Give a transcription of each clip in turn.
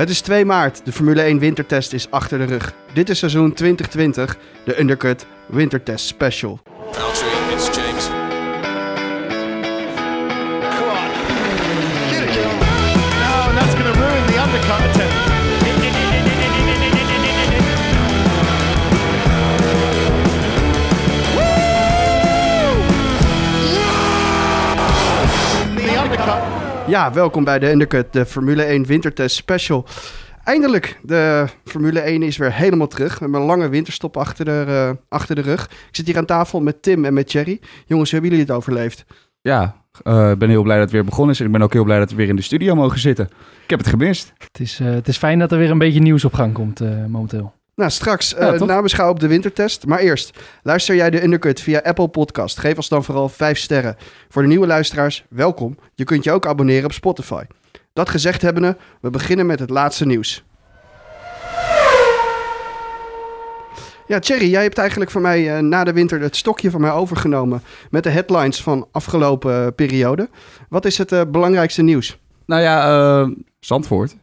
Het is 2 maart, de Formule 1 wintertest is achter de rug. Dit is seizoen 2020, de Undercut Wintertest Special. Ja, welkom bij de Undercut, de Formule 1 wintertest Special. Eindelijk, de Formule 1 is weer helemaal terug. We hebben een lange winterstop achter de, eh, achter de rug. Ik zit hier aan tafel met Tim en met Thierry. Jongens, hebben jullie het overleefd? Ja, eh, ik ben heel blij dat het weer begonnen is. En ik ben ook heel blij dat we weer in de studio mogen zitten. Ik heb het gemist. Het is, eh, het is fijn dat er weer een beetje nieuws op gang komt eh, momenteel. Nou, straks Ja, eh toch? nabeschouwen op de wintertest. Maar eerst, luister jij de Undercut via Apple Podcast? Geef ons dan vooral 5 sterren. Voor de nieuwe luisteraars, welkom. Je kunt je ook abonneren op Spotify. Dat gezegd hebbende, we beginnen met het laatste nieuws. Ja, Thierry, jij hebt eigenlijk voor mij eh, na de winter het stokje van mij overgenomen met de headlines van afgelopen eh, periode. Wat is het eh, belangrijkste nieuws? Nou ja, eh, Zandvoort.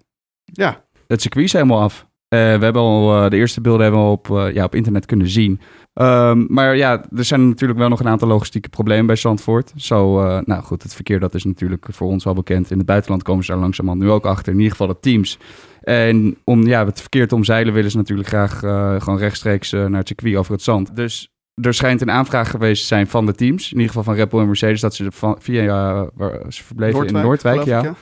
Ja, Het circuit is helemaal af. Eh, we hebben al eh, de eerste beelden hebben we op, eh, ja, op internet kunnen zien. Ehm, maar ja, er zijn natuurlijk wel nog een aantal logistieke problemen bij Zandvoort. Zo, nou goed, het verkeer dat is natuurlijk voor ons al bekend. In het buitenland komen ze daar langzamerhand nu ook achter. In ieder geval de teams. En om ja, het verkeer te omzeilen willen ze natuurlijk graag gewoon rechtstreeks naar het circuit over het zand. Dus er schijnt een aanvraag geweest te zijn van de teams. In ieder geval van Red Bull en Mercedes. Dat ze van, via, waar ze verbleven in Noordwijk, ja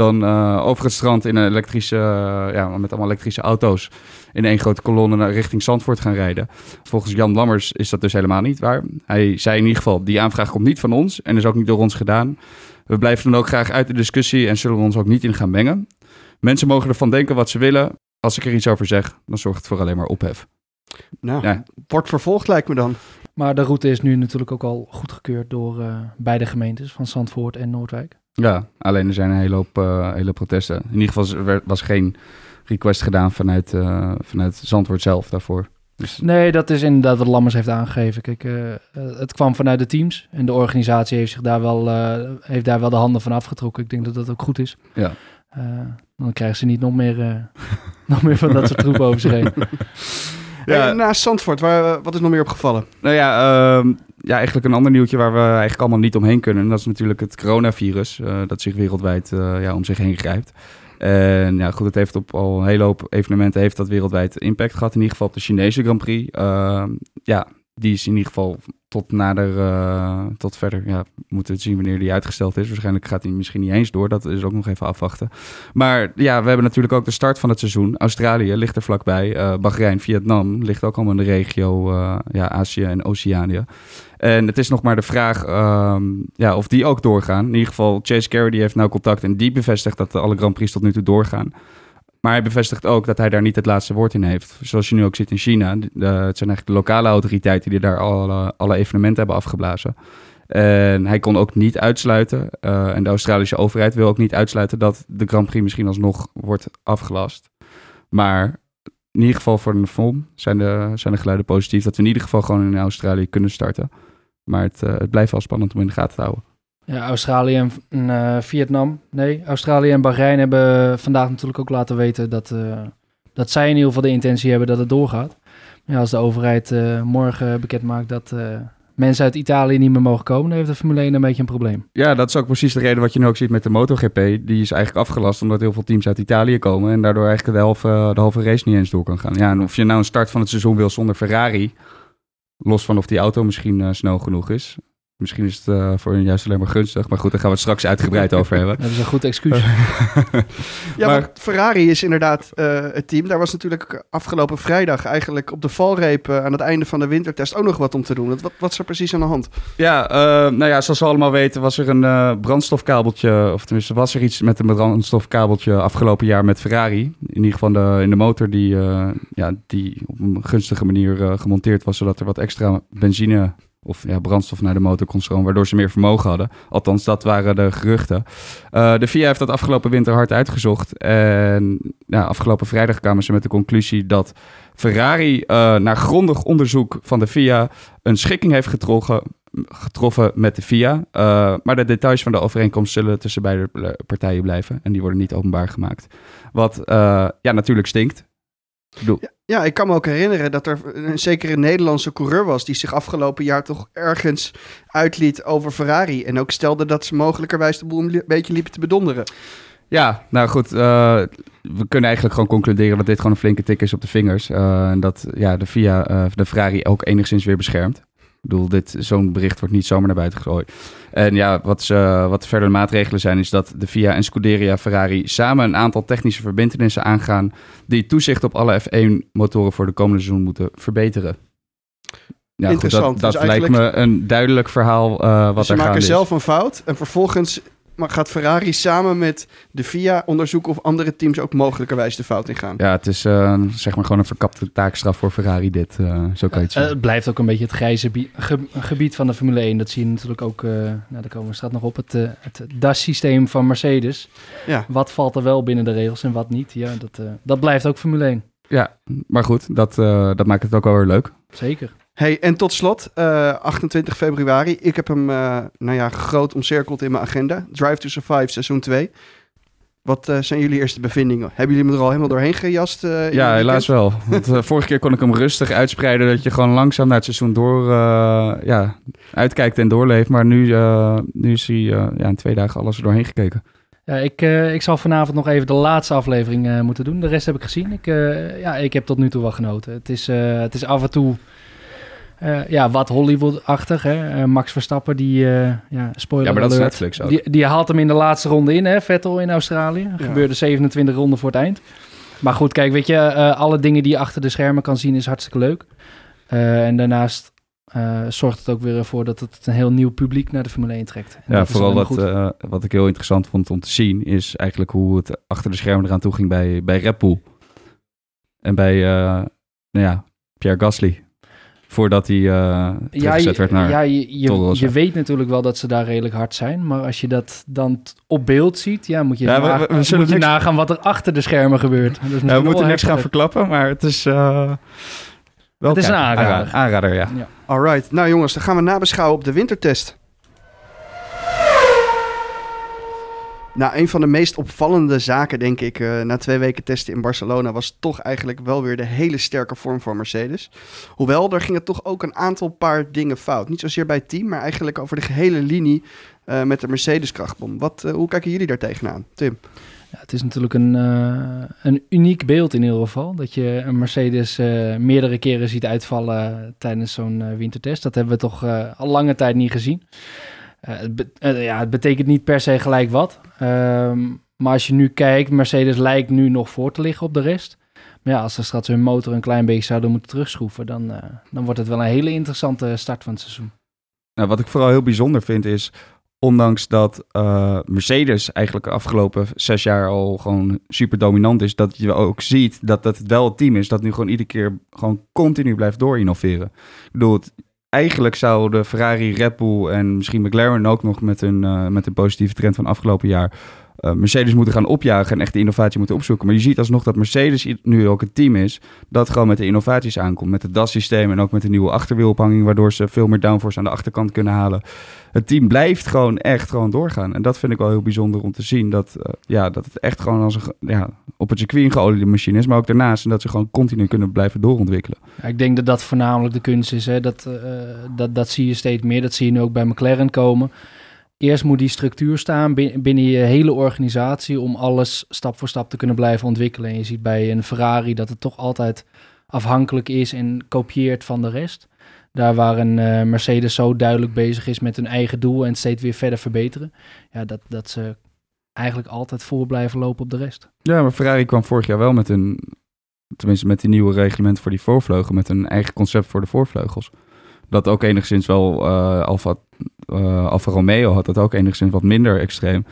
dan eh, over het strand in een elektrische, eh, ja, met allemaal elektrische auto's in één grote kolonne naar richting Zandvoort gaan rijden. Volgens Jan Lammers is dat dus helemaal niet waar. Hij zei in ieder geval, die aanvraag komt niet van ons en is ook niet door ons gedaan. We blijven dan ook graag uit de discussie en zullen we ons ook niet in gaan mengen. Mensen mogen ervan denken wat ze willen. Als ik er iets over zeg, dan zorgt het voor alleen maar ophef. Nou, Ja. wordt vervolgd lijkt me dan. Maar de route is nu natuurlijk ook al goedgekeurd door eh, beide gemeentes van Zandvoort en Noordwijk. Ja, alleen er zijn een hele hoop, eh, hele protesten. In ieder geval was- was geen request gedaan vanuit, eh, vanuit Zandvoort zelf daarvoor. Dus Nee, dat is inderdaad wat Lammers heeft aangegeven. Kijk, eh, het kwam vanuit de teams en de organisatie heeft, zich daar wel, heeft daar wel de handen van afgetrokken. Ik denk dat dat ook goed is. ja. Dan krijgen ze niet nog meer, nog meer van dat soort troepen over zich heen. Ja. Hey, naast Zandvoort, waar, wat is nog meer opgevallen? Nou ja, ehm, ja, eigenlijk een ander nieuwtje waar we eigenlijk allemaal niet omheen kunnen. Dat is natuurlijk het coronavirus, eh, dat zich wereldwijd eh, ja, om zich heen grijpt. En ja, goed, het heeft op al een hele hoop evenementen heeft dat wereldwijd impact gehad. In ieder geval op de Chinese Grand Prix. Ehm, ja, die is in ieder geval tot nader, eh, tot verder. Ja, we moeten zien wanneer die uitgesteld is. Waarschijnlijk gaat die misschien niet eens door. Dat is ook nog even afwachten. Maar ja, we hebben natuurlijk ook de start van het seizoen. Australië ligt er vlakbij. Eh Bahrein, Vietnam ligt ook allemaal in de regio eh, ja, Azië en Oceanië. En het is nog maar de vraag ehm, ja, of die ook doorgaan. In ieder geval, Chase Carey die heeft nou contact en die bevestigt dat alle Grand Prix tot nu toe doorgaan. Maar hij bevestigt ook dat hij daar niet het laatste woord in heeft. Zoals je nu ook ziet in China. De, het zijn eigenlijk de lokale autoriteiten die daar alle, alle evenementen hebben afgeblazen. En hij kon ook niet uitsluiten, eh, en de Australische overheid wil ook niet uitsluiten dat de Grand Prix misschien alsnog wordt afgelast. Maar in ieder geval voor de FOM zijn de, zijn de geluiden positief dat we in ieder geval gewoon in Australië kunnen starten. Maar het, eh, het blijft wel spannend om in de gaten te houden. Ja, Australië en eh, Vietnam. Nee, Australië en Bahrein hebben vandaag natuurlijk ook laten weten dat, eh, dat zij in ieder geval de intentie hebben dat het doorgaat. Ja, als de overheid eh, morgen bekend maakt dat mensen uit Italië niet meer mogen komen, dan heeft de Formule 1 een beetje een probleem. Ja, dat is ook precies de reden wat je nu ook ziet met de MotoGP. Die is eigenlijk afgelast omdat heel veel teams uit Italië komen. En daardoor eigenlijk de halve, de halve race niet eens door kan gaan. Ja, en of je nou een start van het seizoen wil zonder Ferrari. Los van of die auto misschien snel genoeg is. Misschien is het eh, voor hun juist alleen maar gunstig. Maar goed, daar gaan we het straks uitgebreid over hebben. Dat is een goed excuus. Ja, Maar- Ferrari is inderdaad eh, het team. Daar was natuurlijk afgelopen vrijdag eigenlijk op de valreep eh, aan het einde van de wintertest ook nog wat om te doen. Wat, wat is er precies aan de hand? Ja, eh, nou ja, zoals we allemaal weten was er een eh, brandstofkabeltje, of tenminste was er iets met een brandstofkabeltje afgelopen jaar met Ferrari. In ieder geval de, in de motor die, eh, ja, die op een gunstige manier eh, gemonteerd was, zodat er wat extra benzine of brandstof naar de motor kon stromen, waardoor ze meer vermogen hadden. Althans, dat waren de geruchten. Eh, de FIA heeft dat afgelopen winter hard uitgezocht. En ja, afgelopen vrijdag kwamen ze met de conclusie dat Ferrari eh, na grondig onderzoek van de FIA een schikking heeft getroffen, getroffen met de FIA. Eh, maar de details van de overeenkomst zullen tussen beide partijen blijven. En die worden niet openbaar gemaakt. Wat ja, natuurlijk stinkt. Ja, ik kan me ook herinneren dat er een zekere Nederlandse coureur was die zich afgelopen jaar toch ergens uitliet over Ferrari. En ook stelde dat ze mogelijkerwijs de boel een beetje liepen te bedonderen. Ja, nou goed. eh, we kunnen eigenlijk gewoon concluderen dat dit gewoon een flinke tik is op de vingers. Eh, en dat ja, de VIA eh, de Ferrari ook enigszins weer beschermt. Ik bedoel, dit, zo'n bericht wordt niet zomaar naar buiten gegooid. En ja, wat, ze, wat de verdere maatregelen zijn, is dat de FIA en Scuderia Ferrari samen een aantal technische verbindenissen aangaan die toezicht op alle F1-motoren voor de komende seizoen moeten verbeteren. Ja, goed, Interessant. dat dat Dus lijkt me een duidelijk verhaal eh, wat Dus ze maken is. zelf een fout en vervolgens ma- gaat Ferrari samen met de FIA onderzoeken of andere teams ook mogelijkerwijs de fout ingaan. Ja, het is eh, zeg maar gewoon een verkapte taakstraf voor Ferrari dit. eh, zo kan je het Eh, het blijft ook een beetje het grijze bie- ge- gebied van de Formule 1. Dat zie je natuurlijk ook, eh, nou, daar komen we straks nog op, het, eh, het DAS-systeem van Mercedes. Ja. Wat valt er wel binnen de regels en wat niet? Ja, dat, eh, dat blijft ook Formule 1. Ja, maar goed, dat, eh, dat maakt het ook wel weer leuk. Zeker. Hey, en tot slot, eh, 28 februari. Ik heb hem, eh, nou ja, groot omcirkeld in mijn agenda. Drive to Survive, seizoen 2. Wat eh, zijn jullie eerste bevindingen? Hebben jullie me er al helemaal doorheen gejast? eh, Ja, helaas wel. Want eh, vorige keer kon ik hem rustig uitspreiden, dat je gewoon langzaam naar het seizoen door eh, ja, uitkijkt en doorleeft. Maar nu, eh, nu is hij eh, ja, in twee dagen alles er doorheen gekeken. Ja, ik, eh, ik zal vanavond nog even de laatste aflevering eh, moeten doen. De rest heb ik gezien. Ik, eh, ja, ik heb tot nu toe wel genoten. Het is, eh, het is af en toe eh, ja, wat Hollywood-achtig. Hè? Eh, Max Verstappen, die, eh ja, spoiler Ja, maar dat is Netflix ook. Die, die haalt hem in de laatste ronde in, hè? Vettel in Australië. Ja. gebeurde 27 ronden voor het eind. Maar goed, kijk, weet je, eh, alle dingen die je achter de schermen kan zien is hartstikke leuk. Eh, en daarnaast eh, zorgt het ook weer ervoor dat het een heel nieuw publiek naar de Formule 1 trekt. En Ja, dat vooral alleen wat, eh, ik heel interessant vond om te zien, is eigenlijk hoe het achter de schermen eraan toe ging bij, bij Red Bull. En bij, eh, nou ja, Pierre Gasly. Voordat hij eh teruggezet werd naar... ja, je, je, weet natuurlijk wel dat ze daar redelijk hard zijn. Maar als je dat dan op beeld ziet, ja, moet je, Ja, we- na- we- we moet zullen je niks- nagaan wat er achter de schermen gebeurt. Dat is Ja, we moeten niks gaan verklappen, maar het is eh, wel... Het is een aanrader. Aanrader, ja. Alright, nou jongens, dan gaan we nabeschouwen op de wintertest. Nou, een van de meest opvallende zaken, denk ik, eh, na twee weken testen in Barcelona, was toch eigenlijk wel weer de hele sterke vorm van Mercedes. Hoewel, er gingen toch ook een aantal paar dingen fout. Niet zozeer bij het team, maar eigenlijk over de gehele linie eh, met de Mercedes-krachtbom. Wat, eh, hoe kijken jullie daar tegenaan, Tim? Ja, het is natuurlijk een, een uniek beeld in ieder geval. Dat je een Mercedes meerdere keren ziet uitvallen tijdens zo'n wintertest. Dat hebben we toch al lange tijd niet gezien. Eh, het, eh, ja, het betekent niet per se gelijk wat. Ehm, maar als je nu kijkt, Mercedes lijkt nu nog voor te liggen op de rest. Maar ja, als ze straks hun motor een klein beetje zouden moeten terugschroeven, dan, eh, dan wordt het wel een hele interessante start van het seizoen. Nou, wat ik vooral heel bijzonder vind is, ondanks dat Mercedes eigenlijk de afgelopen zes jaar al gewoon super dominant is, dat je ook ziet dat dat wel het team is dat nu gewoon iedere keer gewoon continu blijft doorinnoveren. Ik bedoel, eigenlijk zouden Ferrari, Red Bull en misschien McLaren ook nog met hun, eh, met een positieve trend van afgelopen jaar eh, Mercedes moeten gaan opjagen en echt de innovatie moeten opzoeken. Maar je ziet alsnog dat Mercedes nu ook een team is dat gewoon met de innovaties aankomt. Met het DAS-systeem en ook met de nieuwe achterwielophanging, waardoor ze veel meer downforce aan de achterkant kunnen halen. Het team blijft gewoon echt gewoon doorgaan. En dat vind ik wel heel bijzonder om te zien. Dat, eh, ja, dat het echt gewoon als een, ja, op het circuit een geoliede machine is. Maar ook daarnaast. En dat ze gewoon continu kunnen blijven doorontwikkelen. Ja, ik denk dat dat voornamelijk de kunst is. Hè? Dat, eh, dat, dat zie je steeds meer. Dat zie je nu ook bij McLaren komen. Eerst moet die structuur staan bin- binnen je hele organisatie om alles stap voor stap te kunnen blijven ontwikkelen. En je ziet bij een Ferrari dat het toch altijd afhankelijk is en kopieert van de rest. Daar waar een eh, Mercedes zo duidelijk bezig is met hun eigen doel en steeds weer verder verbeteren. Ja, dat, dat ze eigenlijk altijd voor blijven lopen op de rest. Ja, maar Ferrari kwam vorig jaar wel met een... Tenminste, met die nieuwe reglement voor die voorvleugel. Met een eigen concept voor de voorvleugels. Dat ook enigszins wel... eh Alfa, eh, Alfa Romeo had dat ook enigszins wat minder extreem.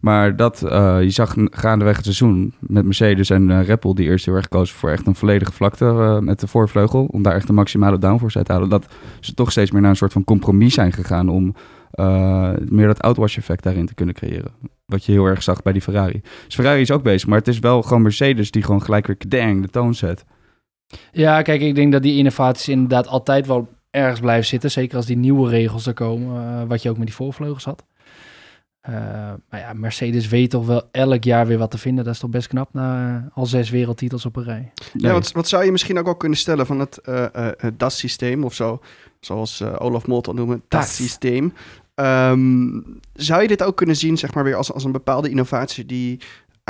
Maar dat, eh, je zag gaandeweg het seizoen met Mercedes en eh, Red Bull... die eerst heel erg kozen voor echt een volledige vlakte met de voorvleugel. Om daar echt de maximale downforce uit te halen. Dat ze toch steeds meer naar een soort van compromis zijn gegaan... om meer dat outwash effect daarin te kunnen creëren. Wat je heel erg zag bij die Ferrari. Dus Ferrari is ook bezig, maar het is wel gewoon Mercedes die gewoon gelijk weer dang de toon zet. Ja, kijk, ik denk dat die innovaties inderdaad altijd wel ergens blijven zitten. Zeker als die nieuwe regels er komen, eh, wat je ook met die voorvleugels had. Eh, maar ja, Mercedes weet toch wel elk jaar weer wat te vinden. Dat is toch best knap na eh, al zes wereldtitels op een rij. Ja, wat, wat zou je misschien ook wel kunnen stellen van het, eh, eh, het DAS-systeem of zo, zoals Olaf Molt al noemen, DAS-systeem. Ehm, zou je dit ook kunnen zien, zeg maar, weer als, als een bepaalde innovatie die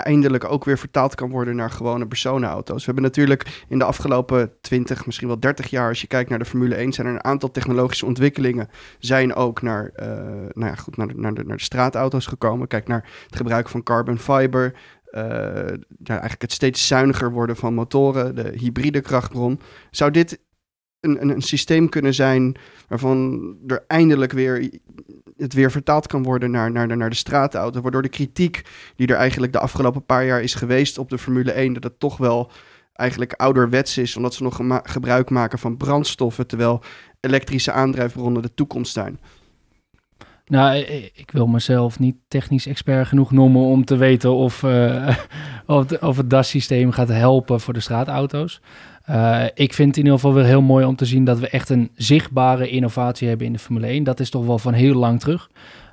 eindelijk ook weer vertaald kan worden naar gewone personenauto's? We hebben natuurlijk in de afgelopen 20, misschien wel 30 jaar, als je kijkt naar de Formule 1, zijn er een aantal technologische ontwikkelingen zijn ook naar, eh, nou ja, goed, naar, de, naar, de, naar de straatauto's gekomen. Kijk naar het gebruik van carbon fiber. ja, eigenlijk het steeds zuiniger worden van motoren, de hybride krachtbron. Zou dit een, een, een systeem kunnen zijn waarvan er eindelijk weer het weer vertaald kan worden naar, naar, de, naar de straatauto. Waardoor de kritiek die er eigenlijk de afgelopen paar jaar is geweest op de Formule 1, dat het toch wel eigenlijk ouderwets is, omdat ze nog gebruik maken van brandstoffen, terwijl elektrische aandrijfbronnen de toekomst zijn. Nou, i- ik wil mezelf niet technisch expert genoeg noemen om te weten of, eh, of, of het DAS-systeem gaat helpen voor de straatauto's. Eh, ik vind het in ieder geval weer heel mooi om te zien dat we echt een zichtbare innovatie hebben in de Formule 1. Dat is toch wel van heel lang terug.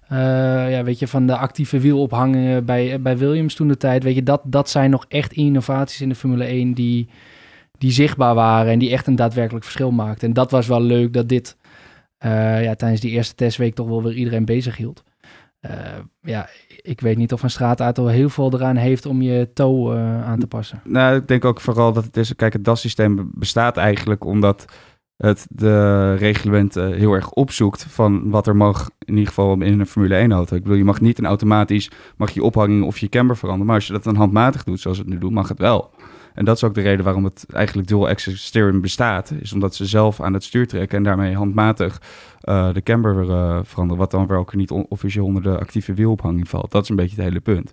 Eh, ja, weet je, van de actieve wielophangingen bij, bij Williams toen de tijd. Weet je, dat, dat zijn nog echt innovaties in de Formule 1 die, die zichtbaar waren en die echt een daadwerkelijk verschil maakten. En dat was wel leuk dat dit eh, ja, tijdens die eerste testweek toch wel weer iedereen bezig hield. Eh, ja, ik weet niet of een straatauto heel veel eraan heeft om je toe eh, aan te passen. Nou, ik denk ook vooral dat het is... Kijk, het DAS-systeem bestaat eigenlijk omdat het de reglementen heel erg opzoekt van wat er mag, in ieder geval in een Formule 1-auto. Ik bedoel, je mag niet een automatisch, mag je ophanging of je camber veranderen. Maar als je dat dan handmatig doet, zoals het nu doet, mag het wel. En dat is ook de reden waarom het eigenlijk dual access steering bestaat. Is omdat ze zelf aan het stuur trekken en daarmee handmatig eh, de camber eh, veranderen. Wat dan wel ook niet on- officieel onder de actieve wielophanging valt. Dat is een beetje het hele punt.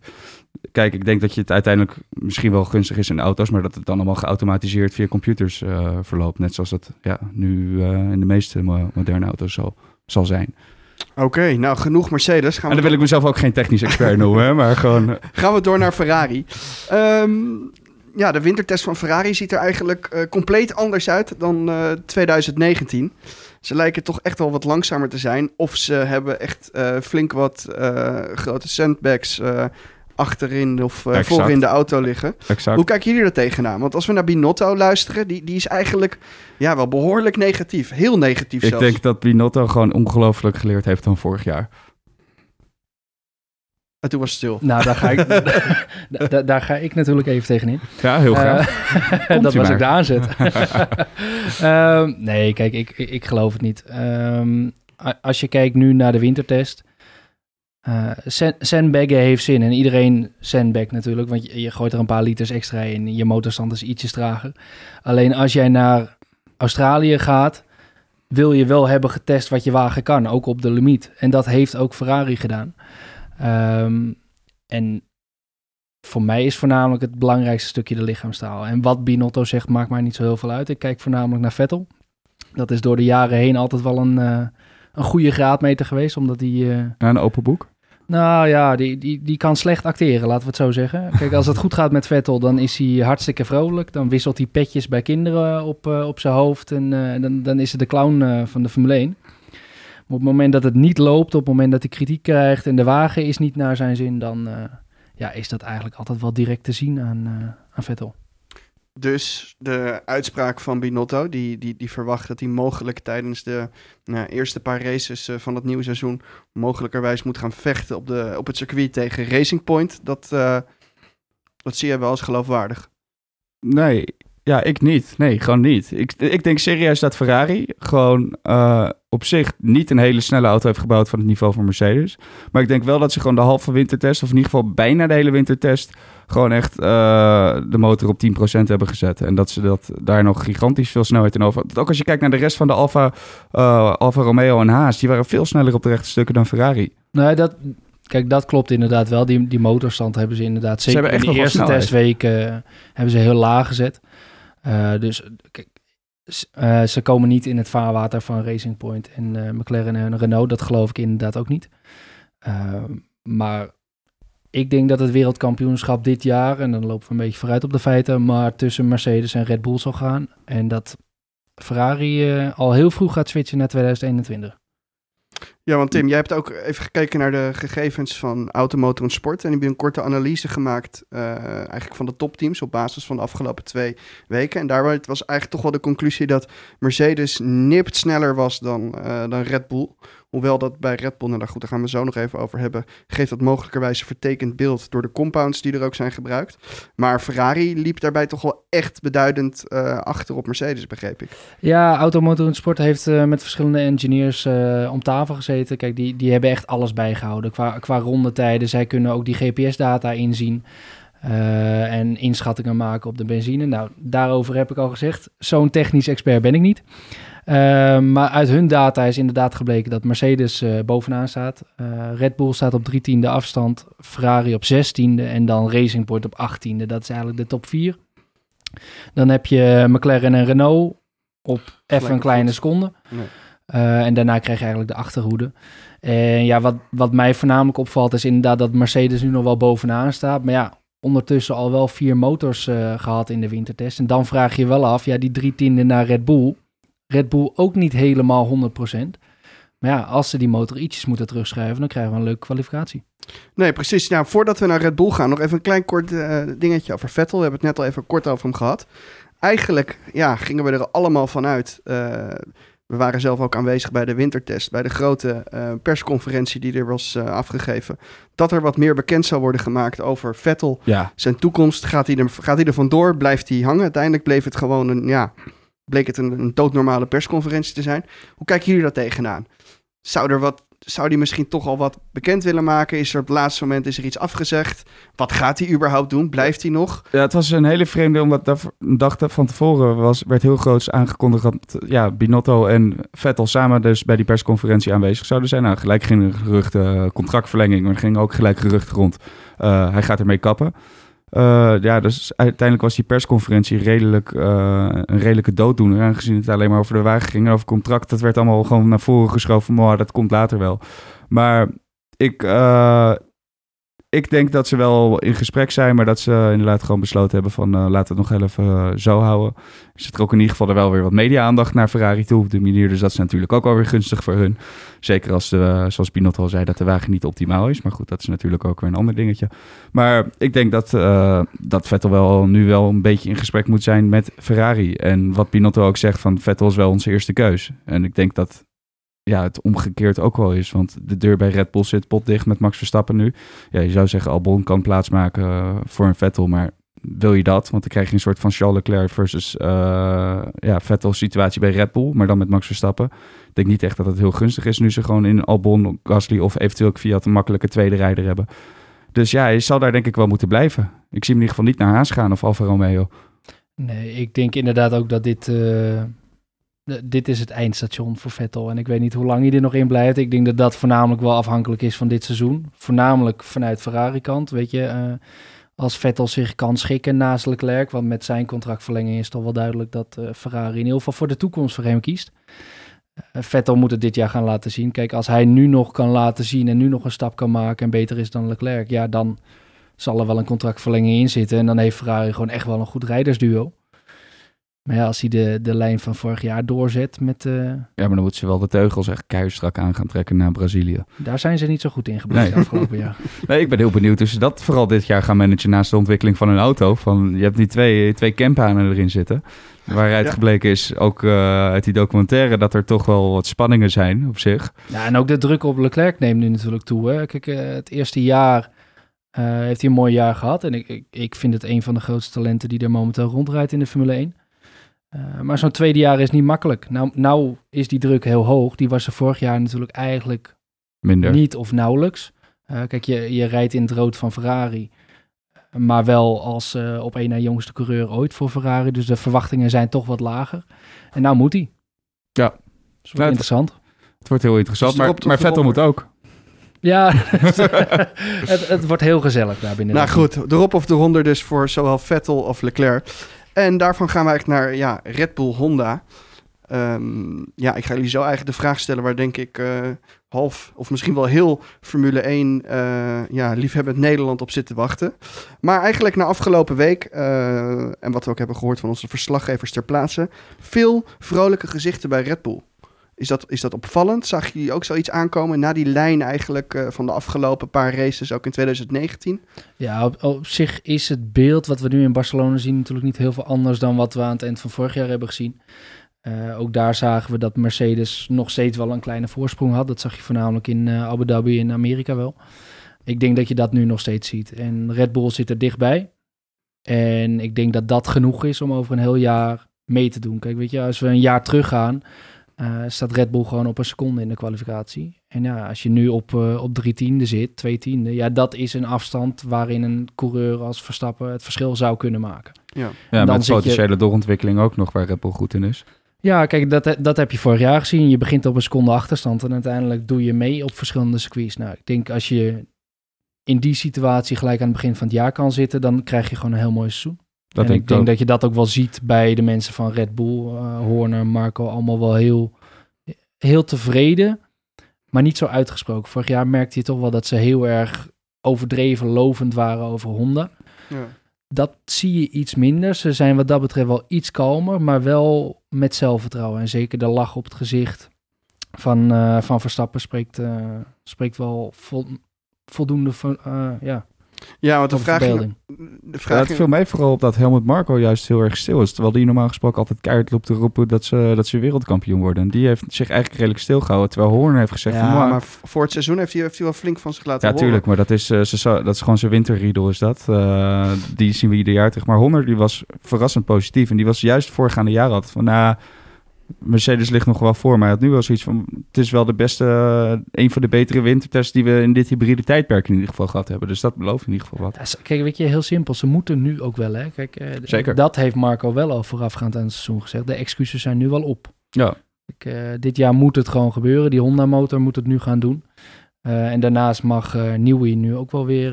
Kijk, ik denk dat je het uiteindelijk misschien wel gunstig is in auto's, maar dat het dan allemaal geautomatiseerd via computers eh, verloopt. Net zoals dat ja, nu in de meeste mo- moderne auto's zal, zal zijn. Oké, nou genoeg Mercedes. Gaan En we, dan wil ik mezelf ook geen technisch expert noemen, maar gewoon... gaan we door naar Ferrari. Ehm, ja, de wintertest van Ferrari ziet er eigenlijk eh, compleet anders uit dan eh, 2019. Ze lijken toch echt wel wat langzamer te zijn. Of ze hebben echt eh, flink wat eh, grote sandbags eh, achterin of eh, Exact. voorin de auto liggen. exact. Hoe kijken jullie er tegenaan? Want als we naar Binotto luisteren, die, die is eigenlijk ja, wel behoorlijk negatief. Heel negatief Ik zelfs. denk dat Binotto gewoon ongelooflijk geleerd heeft dan vorig jaar. En toen was het stil. Nou, daar ga ik, da- da- daar ga ik natuurlijk even tegenin. Ja, heel graag. Eh, Komt dat was maar. ook de aanzet. Ehm, nee, kijk, ik, ik, ik geloof het niet. Ehm, als je kijkt nu naar de wintertest. eh sand- sandbaggen heeft zin. En iedereen sandbag natuurlijk. Want je, je gooit er een paar liters extra in. Je motorstand is ietsjes trager. Alleen als jij naar Australië gaat... wil je wel hebben getest wat je wagen kan. Ook op de limiet. En dat heeft ook Ferrari gedaan. Ehm, en voor mij is voornamelijk het belangrijkste stukje de lichaamstaal. En wat Binotto zegt, maakt mij niet zo heel veel uit. Ik kijk voornamelijk naar Vettel. Dat is door de jaren heen altijd wel een, eh, een goede graadmeter geweest. Omdat hij, eh, Ja, een open boek. nou ja, die, die, die kan slecht acteren, laten we het zo zeggen. Kijk, als het goed gaat met Vettel, dan is hij hartstikke vrolijk. Dan wisselt hij petjes bij kinderen op, eh, op zijn hoofd. En dan, dan is het de clown van de Formule 1. Op het moment dat het niet loopt, op het moment dat hij kritiek krijgt en de wagen is niet naar zijn zin, dan eh, ja, is dat eigenlijk altijd wel direct te zien aan, eh, aan Vettel. Dus de uitspraak van Binotto, die, die, die verwacht dat hij mogelijk tijdens de nou, eerste paar races eh, van het nieuwe seizoen mogelijkerwijs moet gaan vechten op, de, op het circuit tegen Racing Point. Dat, eh, dat zie je wel als geloofwaardig. Nee, ja, ik niet. Nee, gewoon niet. Ik, ik denk serieus dat Ferrari gewoon eh, op zich niet een hele snelle auto heeft gebouwd van het niveau van Mercedes. Maar ik denk wel dat ze gewoon de halve wintertest, of in ieder geval bijna de hele wintertest, gewoon echt eh, de motor op 10% hebben gezet. En dat ze dat daar nog gigantisch veel snelheid in over. Ook als je kijkt naar de rest van de Alfa, eh, Alfa Romeo en Haas, die waren veel sneller op de rechte stukken dan Ferrari. Nee, dat, kijk, dat klopt inderdaad wel. Die, die motorstand hebben ze inderdaad zeker hebben echt in de eerste eh, hebben ze heel laag gezet. Eh, dus kijk, eh, ze komen niet in het vaarwater van Racing Point en eh, McLaren en Renault. Dat geloof ik inderdaad ook niet. Eh, maar ik denk dat het wereldkampioenschap dit jaar, en dan lopen we een beetje vooruit op de feiten, maar tussen Mercedes en Red Bull zal gaan. En dat Ferrari al heel vroeg gaat switchen naar 2021. Ja, want Tim, jij hebt ook even gekeken naar de gegevens van Automotor en Sport. En heb je een korte analyse gemaakt, eh, eigenlijk van de topteams op basis van de afgelopen twee weken. En daaruit was eigenlijk toch wel de conclusie dat Mercedes nipt sneller was dan, eh, dan Red Bull. Hoewel dat bij Red Bull, nou goed, daar gaan we zo nog even over hebben, geeft dat mogelijkerwijs een vertekend beeld door de compounds die er ook zijn gebruikt. Maar Ferrari liep daarbij toch wel echt beduidend eh, achter op Mercedes, begreep ik. Ja, Automotor en Sport heeft eh, met verschillende engineers eh, om tafel gezeten. Kijk, die, die hebben echt alles bijgehouden qua, qua rondetijden. Zij kunnen ook die GPS-data inzien. Eh, en inschattingen maken op de benzine. Nou, daarover heb ik al gezegd. Zo'n technisch expert ben ik niet. Eh, maar uit hun data is inderdaad gebleken dat Mercedes eh, bovenaan staat. Red Bull staat op 13e afstand, Ferrari op 16e en dan Racing Point op 18e. Dat is eigenlijk de top 4. Dan heb je McLaren en Renault op even een kleine seconde. Nee. En daarna krijg je eigenlijk de achterhoede. En ja, wat, wat mij voornamelijk opvalt is inderdaad dat Mercedes nu nog wel bovenaan staat. Maar ja, ondertussen al wel vier motors eh, gehad in de wintertest. En dan vraag je wel af, ja, die drie tienden naar Red Bull. Red Bull ook niet helemaal 100%. Maar ja, als ze die motor ietsjes moeten terugschuiven, dan krijgen we een leuke kwalificatie. Nee, precies. Nou, voordat we naar Red Bull gaan, nog even een klein kort eh, dingetje over Vettel. We hebben het net al even kort over hem gehad. Eigenlijk ja, gingen we er allemaal van uit. eh, we waren zelf ook aanwezig bij de wintertest, bij de grote eh, persconferentie die er was eh, afgegeven. Dat er wat meer bekend zou worden gemaakt over Vettel. Ja, Zijn toekomst, gaat hij, er, gaat hij er vandoor? Blijft hij hangen? Uiteindelijk bleef het gewoon een, ja, bleek het een, een doodnormale persconferentie te zijn. Hoe kijken jullie daar tegenaan? Zou er wat, zou hij misschien toch al wat bekend willen maken? Is er op het laatste moment is er iets afgezegd? Wat gaat hij überhaupt doen? Blijft hij nog? Ja, het was een hele vreemde, omdat een van tevoren was, werd heel groots aangekondigd dat ja, Binotto en Vettel samen dus bij die persconferentie aanwezig zouden zijn. Nou, gelijk er geruchten, eh, contractverlenging, maar er gingen ook gelijk geruchten rond. Eh, hij gaat ermee kappen. Eh, ja, dus uiteindelijk was die persconferentie redelijk, eh, een redelijke dooddoener. Aangezien het alleen maar over de wagen ging en over contract. Dat werd allemaal gewoon naar voren geschoven. Maar dat komt later wel. Maar ik, eh, ik denk dat ze wel in gesprek zijn, maar dat ze inderdaad gewoon besloten hebben van eh, laten we het nog even eh, zo houden. Zit er ook in ieder geval er wel weer wat media-aandacht naar Ferrari toe de manier, dus dat is natuurlijk ook wel weer gunstig voor hun. Zeker als, de, zoals Pinot al zei, dat de wagen niet optimaal is. Maar goed, dat is natuurlijk ook weer een ander dingetje. Maar ik denk dat, eh, dat Vettel wel nu wel een beetje in gesprek moet zijn met Ferrari. En wat Pinotto ook zegt van Vettel is wel onze eerste keus. En ik denk dat ja, het omgekeerd ook wel is. Want de deur bij Red Bull zit potdicht met Max Verstappen nu. Ja, je zou zeggen Albon kan plaatsmaken eh, voor een Vettel, maar wil je dat? Want dan krijg je een soort van Charles Leclerc versus eh, ja, Vettel situatie bij Red Bull, maar dan met Max Verstappen. Ik denk niet echt dat het heel gunstig is nu ze gewoon in Albon, Gasly of eventueel Fiat een makkelijke tweede rijder hebben. Dus ja, je zal daar denk ik wel moeten blijven. Ik zie hem in ieder geval niet naar Haas gaan of Alfa Romeo. Nee, ik denk inderdaad ook dat dit, eh, dit is het eindstation voor Vettel. En ik weet niet hoe lang hij er nog in blijft. Ik denk dat dat voornamelijk wel afhankelijk is van dit seizoen. Voornamelijk vanuit Ferrari-kant, weet je. eh, als Vettel zich kan schikken naast Leclerc. Want met zijn contractverlenging is toch wel duidelijk dat eh, Ferrari in ieder geval voor de toekomst voor hem kiest. Eh, Vettel moet het dit jaar gaan laten zien. Kijk, als hij nu nog kan laten zien en nu nog een stap kan maken en beter is dan Leclerc, ja, dan zal er wel een contractverlenging in zitten. En dan heeft Ferrari gewoon echt wel een goed rijdersduo. Maar ja, als hij de, de lijn van vorig jaar doorzet met... eh, Ja, maar dan moeten ze wel de teugels echt keistrak aan gaan trekken naar Brazilië. daar zijn ze niet zo goed in gebleken Nee. afgelopen jaar. Nee, ik ben heel benieuwd hoe ze dat vooral dit jaar gaan managen naast de ontwikkeling van hun auto. Van, je hebt nu twee, twee campanen erin zitten. Waaruit Ja. gebleken is, ook eh, uit die documentaire, dat er toch wel wat spanningen zijn op zich. Ja, en ook de druk op Leclerc neemt nu natuurlijk toe. Hè. Kijk, eh, het eerste jaar heeft hij een mooi jaar gehad. En ik, ik, ik vind het een van de grootste talenten die er momenteel rondrijdt in de Formule 1. Eh, maar zo'n tweede jaar is niet makkelijk. Nou, nou is die druk heel hoog. Die was er vorig jaar natuurlijk eigenlijk Minder. Niet of nauwelijks. Eh, kijk, je, je rijdt in het rood van Ferrari. Maar wel als eh, op één na jongste coureur ooit voor Ferrari. Dus de verwachtingen zijn toch wat lager. En nou moet hij. Ja. Dat het- interessant. Het wordt heel interessant, Dus maar, maar Vettel moet ook. Ja, het, het wordt heel gezellig daar binnen. Nou goed, erop of eronder dus voor zowel Vettel of Leclerc. En daarvan gaan we eigenlijk naar ja, Red Bull Honda. Ehm, ja, ik ga jullie zo eigenlijk de vraag stellen waar denk ik eh, half of misschien wel heel Formule 1 eh, ja, liefhebbend Nederland op zit te wachten. Maar eigenlijk na afgelopen week, eh, en wat we ook hebben gehoord van onze verslaggevers ter plaatse, veel vrolijke gezichten bij Red Bull. Is dat, is dat opvallend? Zag je ook zoiets aankomen na die lijn eigenlijk eh, van de afgelopen paar races, ook in 2019? Ja, op, zich is het beeld wat we nu in Barcelona zien natuurlijk niet heel veel anders dan wat we aan het eind van vorig jaar hebben gezien. Eh, ook daar zagen we dat Mercedes nog steeds wel een kleine voorsprong had. Dat zag je voornamelijk in eh, Abu Dhabi in Amerika wel. Ik denk dat je dat nu nog steeds ziet. En Red Bull zit er dichtbij. En ik denk dat dat genoeg is om over een heel jaar mee te doen. Kijk, weet je, als we een jaar teruggaan, eh staat Red Bull gewoon op een seconde in de kwalificatie. En ja, als je nu op, eh, op drie tiende zit, twee tiende, ja, dat is een afstand waarin een coureur als Verstappen het verschil zou kunnen maken. Ja. Ja, dan met zit je- potentiële doorontwikkeling ook nog waar Red Bull goed in is. Ja, kijk, dat, dat heb je vorig jaar gezien. Je begint op een seconde achterstand en uiteindelijk doe je mee op verschillende circuits. Nou, ik denk als je in die situatie gelijk aan het begin van het jaar kan zitten, dan krijg je gewoon een heel mooi seizoen. Dat en denk ik denk ook. dat je dat ook wel ziet bij de mensen van Red Bull, eh, Horner, Marco, allemaal wel heel, heel tevreden, maar niet zo uitgesproken. Vorig jaar merkte je toch wel dat ze heel erg overdreven lovend waren over Honda. Ja. Dat zie je iets minder. Ze zijn wat dat betreft wel iets kalmer, maar wel met zelfvertrouwen. En zeker de lach op het gezicht van, eh, van Verstappen spreekt, eh, spreekt wel vol- voldoende van, eh, ja, ja, want de vraag, de Ja, vraag het viel mij vooral op dat Helmut Marco juist heel erg stil is. Terwijl die normaal gesproken altijd keihard loopt te roepen dat ze, dat ze wereldkampioen worden. En die heeft zich eigenlijk redelijk stilgehouden. Terwijl Horner heeft gezegd ja, "Mwah." maar voor het seizoen heeft hij, heeft hij wel flink van zich laten Ja, horen. tuurlijk, maar dat is, eh, ze, dat is gewoon zijn winterriedel is dat. Eh, die zien we ieder jaar terug. Maar Horner die was verrassend positief. En die was juist voorgaande jaren altijd van... Nou, Mercedes ligt nog wel voor. Maar hij had nu wel zoiets van... Het is wel de beste... eh, een van de betere wintertests die we in dit hybride tijdperk in ieder geval gehad hebben. Dus dat belooft in ieder geval wat. Ja, kijk, weet je, heel simpel. Ze moeten nu ook wel, hè. Kijk, eh, Zeker. dat heeft Marco wel al voorafgaand aan het seizoen gezegd. De excuses zijn nu wel op. Ja, Ik, eh, dit jaar moet het gewoon gebeuren. Die Honda-motor moet het nu gaan doen. En daarnaast mag Newey nu ook wel weer,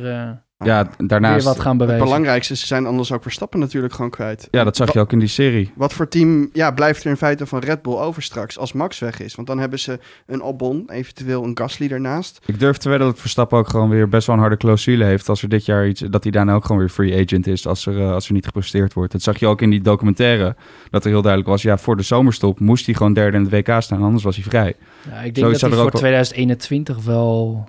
ja weer daarnaast... wat gaan Het belangrijkste, ze zijn anders ook Verstappen natuurlijk gewoon kwijt. Ja, dat zag je ook in die serie. Wat voor team ja, blijft er in feite van Red Bull over straks als Max weg is? Want dan hebben ze een Albon, eventueel een Gasly ernaast. Ik durf te wedden dat Verstappen ook gewoon weer best wel een harde clausule heeft. Als er dit jaar iets, dat hij daarna ook gewoon weer free agent is als er, eh, als er niet gepresteerd wordt. Dat zag je ook in die documentaire. Dat er heel duidelijk was, ja, voor de zomerstop moest hij gewoon derde in het WK staan. Anders was hij vrij. Ja, ik Zoiets denk dat hij voor ook wel- 2021 wel,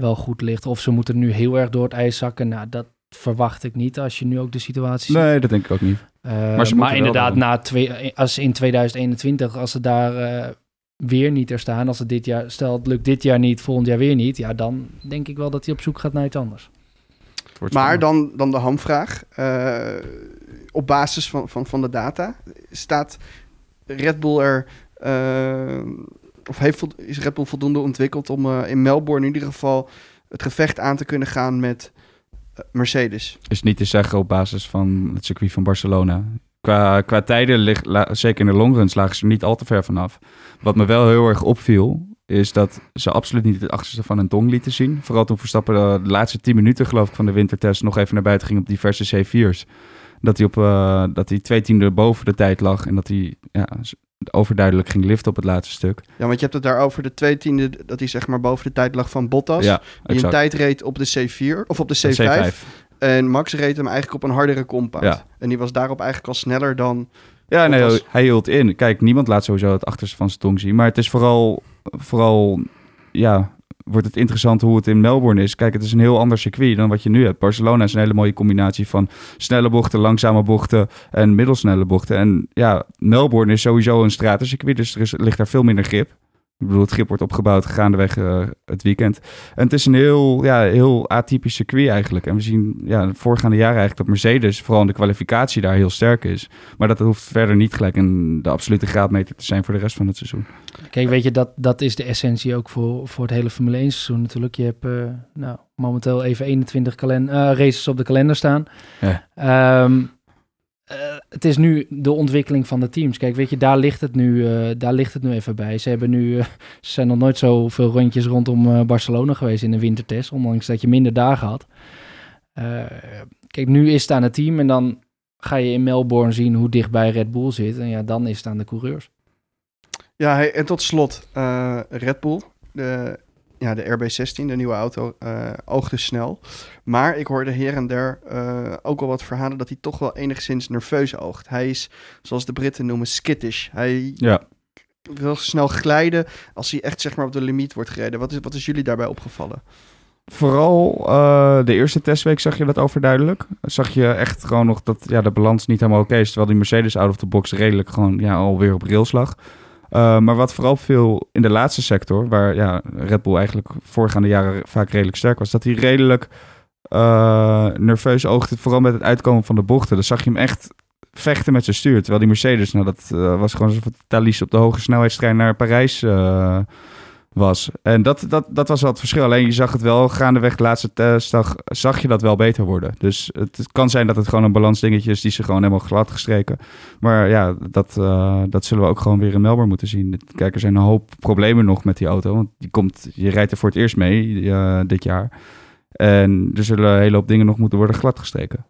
wel goed ligt. Of ze moeten nu heel erg door het ijs zakken. Nou, dat verwacht ik niet als je nu ook de situatie ziet. Nee, dat denk ik ook niet. Eh, Maar maar inderdaad, doen. na twee, als in 2021, als ze daar eh, weer niet er staan, als het dit jaar, stel het lukt dit jaar niet, volgend jaar weer niet, ja, dan denk ik wel dat hij op zoek gaat naar iets anders. Maar dan, dan de hamvraag. Eh, op basis van, van, van de data staat Red Bull er... of heeft, is Red Bull voldoende ontwikkeld om eh, in Melbourne in ieder geval het gevecht aan te kunnen gaan met eh, Mercedes? is niet te zeggen op basis van het circuit van Barcelona. Qua, qua tijden, ligt, zeker in de longruns, lagen ze er niet al te ver vanaf. Wat me wel heel erg opviel, is dat ze absoluut niet het achterste van een tong lieten zien. Vooral toen Verstappen eh, de laatste 10 minuten, geloof ik, van de wintertest nog even naar buiten ging op diverse C4's. Dat hij, op, dat hij twee tiende boven de tijd lag en dat hij ja, overduidelijk ging liften op het laatste stuk. Ja, want je hebt het daar over de twee tiende, dat hij zeg maar boven de tijd lag van Bottas. Ja, die een tijd reed op de C4 of op de C5. C5. En Max reed hem eigenlijk op een hardere compound. Ja. En die was daarop eigenlijk al sneller dan. Ja, nee, hij hield in. Kijk, niemand laat sowieso het achterste van zijn tong zien. Maar het is vooral, vooral, ja, wordt het interessant hoe het in Melbourne is. Kijk, het is een heel ander circuit dan wat je nu hebt. Barcelona is een hele mooie combinatie van snelle bochten, langzame bochten en middelsnelle bochten. En ja, Melbourne is sowieso een stratencircuit, dus er is, ligt daar veel minder grip. Ik bedoel, het grip wordt opgebouwd gaandeweg eh, het weekend. En het is een heel, ja, heel atypisch circuit eigenlijk. En we zien ja, de voorgaande jaren eigenlijk dat Mercedes, vooral in de kwalificatie, daar heel sterk is. Maar dat hoeft verder niet gelijk een, de absolute graadmeter te zijn voor de rest van het seizoen. Kijk, weet je, dat, dat is de essentie ook voor, voor het hele Formule 1 seizoen natuurlijk. Je hebt eh, nou, momenteel even 21 kalen- eh, races op de kalender staan. Ja. Ehm, eh, het is nu de ontwikkeling van de teams. Kijk, weet je, daar ligt het nu, eh, daar ligt het nu even bij. Ze, hebben nu, eh, ze zijn nog nooit zoveel rondjes rondom Barcelona geweest in de wintertest, ondanks dat je minder dagen had. Kijk, nu is het aan het team en dan ga je in Melbourne zien hoe dichtbij Red Bull zit. En ja, dan is het aan de coureurs. Ja, en tot slot, Red Bull. de, ja, de RB16, de nieuwe auto, eh oogde snel. Maar ik hoorde her en der eh, ook al wat verhalen dat hij toch wel enigszins nerveus oogt. Hij is, zoals de Britten noemen, skittish. Hij Ja. wil snel glijden als hij echt zeg maar, op de limiet wordt gereden. Wat is, wat is jullie daarbij opgevallen? Vooral eh, de eerste testweek zag je dat overduidelijk. Zag je echt gewoon nog dat ja, de balans niet helemaal oké is. Terwijl die Mercedes out of the box redelijk gewoon ja, alweer op rails lag. Eh, maar wat vooral veel in de laatste sector, waar ja, Red Bull eigenlijk voorgaande jaren vaak redelijk sterk was, dat hij redelijk eh, nerveus oogde, vooral met het uitkomen van de bochten. Dan zag je hem echt vechten met zijn stuur. Terwijl die Mercedes, nou, dat eh, was gewoon alsof het Thalys op de hoge snelheidstrein naar Parijs was. En dat, dat, dat was wel het verschil. Alleen je zag het wel gaandeweg de laatste testdag, zag je dat wel beter worden. Dus het, kan zijn dat het gewoon een balansdingetje is die ze gewoon helemaal glad gestreken. Maar ja, dat, eh, dat zullen we ook gewoon weer in Melbourne moeten zien. Kijk, er zijn een hoop problemen nog met die auto. Want die komt, je rijdt er voor het eerst mee eh, dit jaar. En er zullen een hele hoop dingen nog moeten worden gladgestreken.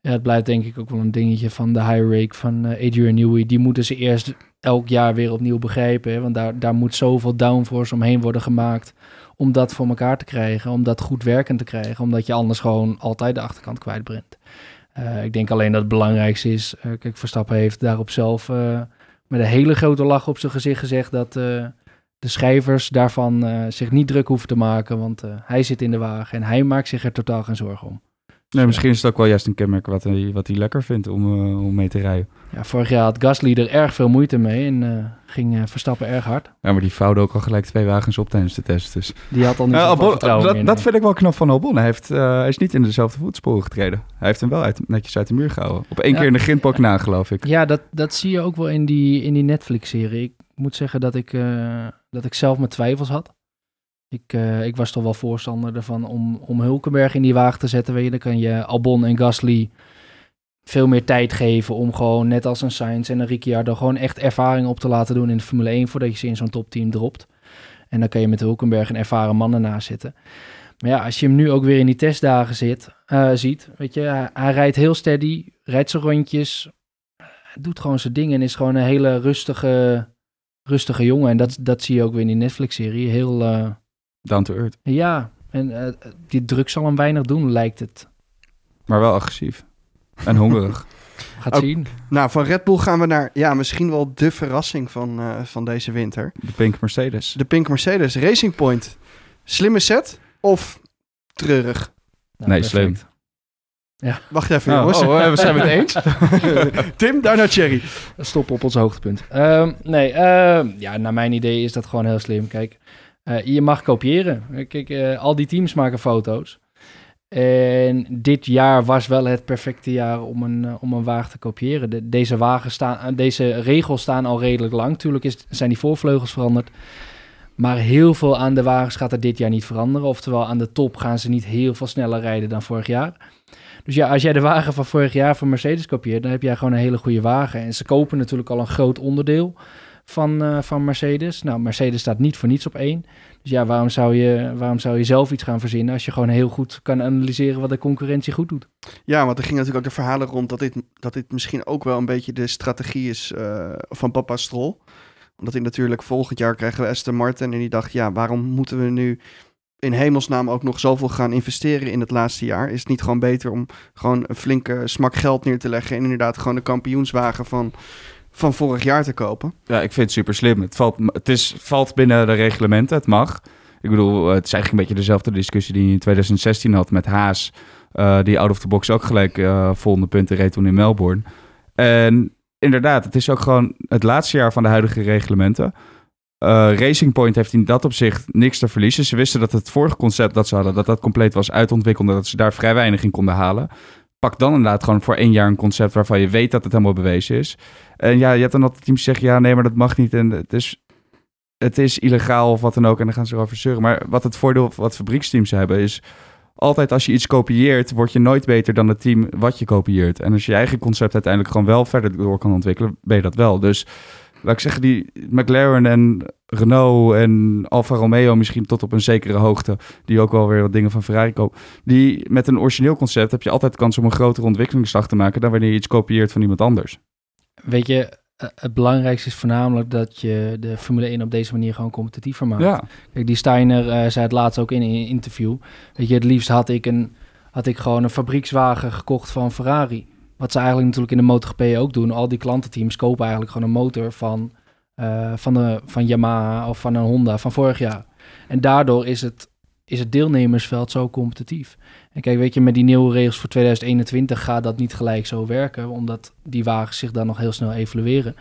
Het blijft denk ik ook wel een dingetje van de high rake van eh, Adrian Newey. Die moeten ze eerst elk jaar weer opnieuw begrijpen. Want daar, daar moet zoveel downforce omheen worden gemaakt om dat voor elkaar te krijgen. Om dat goed werkend te krijgen. Omdat je anders gewoon altijd de achterkant kwijt bent. Eh, ik denk alleen dat het belangrijkste is... eh, kijk, Verstappen heeft daarop zelf met een hele grote lach op zijn gezicht gezegd... dat de schrijvers daarvan zich niet druk hoeven te maken. Want hij zit in de wagen en hij maakt zich er totaal geen zorgen om. Nee, misschien is het ook wel juist een kenmerk wat hij, wat hij lekker vindt om, eh, om mee te rijden. Ja, vorig jaar had Gasly er erg veel moeite mee en eh, ging eh, Verstappen erg hard. Ja, maar die vouwde ook al gelijk twee wagens op tijdens de test. Dus. Die had al niet Albon- vertrouwen dat, vind ik wel knap van Albon. Hij, heeft, hij is niet in dezelfde voetsporen getreden. Hij heeft hem wel uit, netjes uit de muur gehouden. Op één Ja. keer in de grindbak na, geloof ik. Ja, dat, dat zie je ook wel in die, in die Netflix-serie. Ik moet zeggen dat ik, dat ik zelf mijn twijfels had. Ik, eh, ik was toch wel voorstander ervan om, om Hulkenberg in die wagen te zetten. Weet je, dan kan je Albon en Gasly veel meer tijd geven om gewoon, net als een Sainz en een Ricciardo, gewoon echt ervaring op te laten doen in de Formule 1 voordat je ze in zo'n topteam dropt. En dan kan je met Hulkenberg een ervaren man ernaast zitten. Maar ja, als je hem nu ook weer in die testdagen zit, eh, ziet, weet je, hij, rijdt heel steady, rijdt zijn rondjes, hij doet gewoon zijn dingen en is gewoon een hele rustige, rustige jongen. En dat, dat zie je ook weer in die Netflix-serie. Heel, eh, Down to earth. ja, en eh, die druk zal hem weinig doen, lijkt het. Maar wel agressief. En hongerig. Gaat Ook- zien. Nou, van Red Bull gaan we naar ja, misschien wel de verrassing van, eh, van deze winter. De Pink Mercedes. De Pink Mercedes Racing Point. Slimme set of treurig? Nou, Nee, perfect. Wacht even, Oh, jongens. oh, we zijn het eens. Tim, daar naar Thierry. Stop op ons hoogtepunt. Ehm, nee, ehm, ja, naar mijn idee is dat gewoon heel slim. Kijk, eh, je mag kopiëren. Kijk, eh, al die teams maken foto's. En dit jaar was wel het perfecte jaar om een, eh, om een wagen te kopiëren. De- deze, wagen staan, deze regels staan al redelijk lang. Tuurlijk is, zijn die voorvleugels veranderd. Maar heel veel aan de wagens gaat er dit jaar niet veranderen. Oftewel, aan de top gaan ze niet heel veel sneller rijden dan vorig jaar. Dus ja, als jij de wagen van vorig jaar van Mercedes kopieert, dan heb jij gewoon een hele goede wagen. En ze kopen natuurlijk al een groot onderdeel van, eh, van Mercedes. Nou, Mercedes staat niet voor niets op één. Dus ja, waarom zou, je, waarom zou je zelf iets gaan verzinnen als je gewoon heel goed kan analyseren wat de concurrentie goed doet? Ja, want er gingen natuurlijk ook de verhalen rond dat dit, dat dit misschien ook wel een beetje de strategie is eh, van papa Stroll. Omdat hij natuurlijk volgend jaar krijgen we Aston Martin en die dacht, ja, waarom moeten we nu in hemelsnaam ook nog zoveel gaan investeren in het laatste jaar? Is het niet gewoon beter om gewoon een flinke smak geld neer te leggen en inderdaad gewoon de kampioenswagen van, van vorig jaar te kopen? Ja, ik vind het super slim. Het valt, het is, valt binnen de reglementen, het mag. Ik bedoel, het is eigenlijk een beetje dezelfde discussie die je in 2016 had met Haas. eh, die out of the box ook gelijk eh volgende punten reed toen in Melbourne. En inderdaad, het is ook gewoon het laatste jaar van de huidige reglementen. Eh, Racing Point heeft in dat opzicht niks te verliezen. Ze wisten dat het vorige concept dat ze hadden, dat dat compleet was uitontwikkeld. Dat ze daar vrij weinig in konden halen. Pak dan inderdaad gewoon voor één jaar een concept waarvan je weet dat het helemaal bewezen is. En ja, je hebt dan altijd teams die zeggen, ja, nee, maar dat mag niet. En het is, het is illegaal of wat dan ook. En dan gaan ze erover zeuren. Maar wat het voordeel wat fabrieksteams hebben is... altijd als je iets kopieert, word je nooit beter dan het team wat je kopieert. En als je je eigen concept uiteindelijk gewoon wel verder door kan ontwikkelen, ben je dat wel. Dus laat ik zeggen, die McLaren en Renault en Alfa Romeo misschien tot op een zekere hoogte, die ook wel weer wat dingen van Ferrari kopen, die met een origineel concept heb je altijd kans om een grotere ontwikkelingsslag te maken dan wanneer je iets kopieert van iemand anders. Weet je, eh, het belangrijkste is voornamelijk dat je de Formule 1 op deze manier gewoon competitiever maakt. Ja, Kijk, die Steiner eh, zei het laatst ook in een interview. Weet je, het liefst had ik, een, had ik gewoon een fabriekswagen gekocht van Ferrari. Wat ze eigenlijk natuurlijk in de MotoGP ook doen. Al die klantenteams kopen eigenlijk gewoon een motor van, eh, van, de, van Yamaha of van een Honda van vorig jaar. En daardoor is het, is het deelnemersveld zo competitief. En kijk, weet je, met die nieuwe regels voor 2021 gaat dat niet gelijk zo werken. Omdat die wagens zich dan nog heel snel evolueren.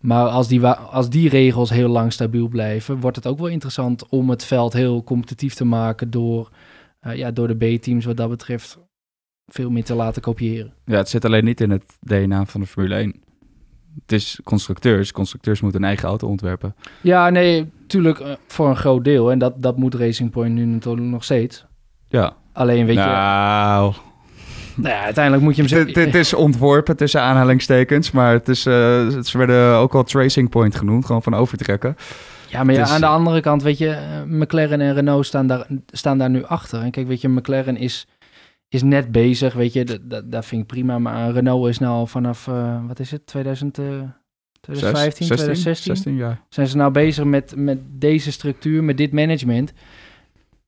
Maar als die, als die regels heel lang stabiel blijven, wordt het ook wel interessant om het veld heel competitief te maken door, eh, ja, door de B-teams wat dat betreft veel meer te laten kopiëren. ja, het zit alleen niet in het DNA van de Formule 1. Het is constructeurs. Constructeurs moeten een eigen auto ontwerpen. Ja, nee, tuurlijk eh, voor een groot deel. En dat, dat moet Racing Point nu natuurlijk nog steeds. Ja. Alleen weet je, nou, nou ja, uiteindelijk moet je hem het, het is ontworpen tussen aanhalingstekens, maar het is, eh, ze werden ook al Tracing Point genoemd, gewoon van overtrekken. Ja, maar ja, is- aan de andere kant, weet je, eh, McLaren en Renault staan daar, staan daar nu achter. En kijk, weet je, McLaren is, is net bezig, weet je, dat, dat, vind ik prima. Maar Renault is nou vanaf, eh, wat is het, 2000, eh, 2015, 2016? 16 jaar. Zijn ze nou bezig met, met deze structuur, met dit management.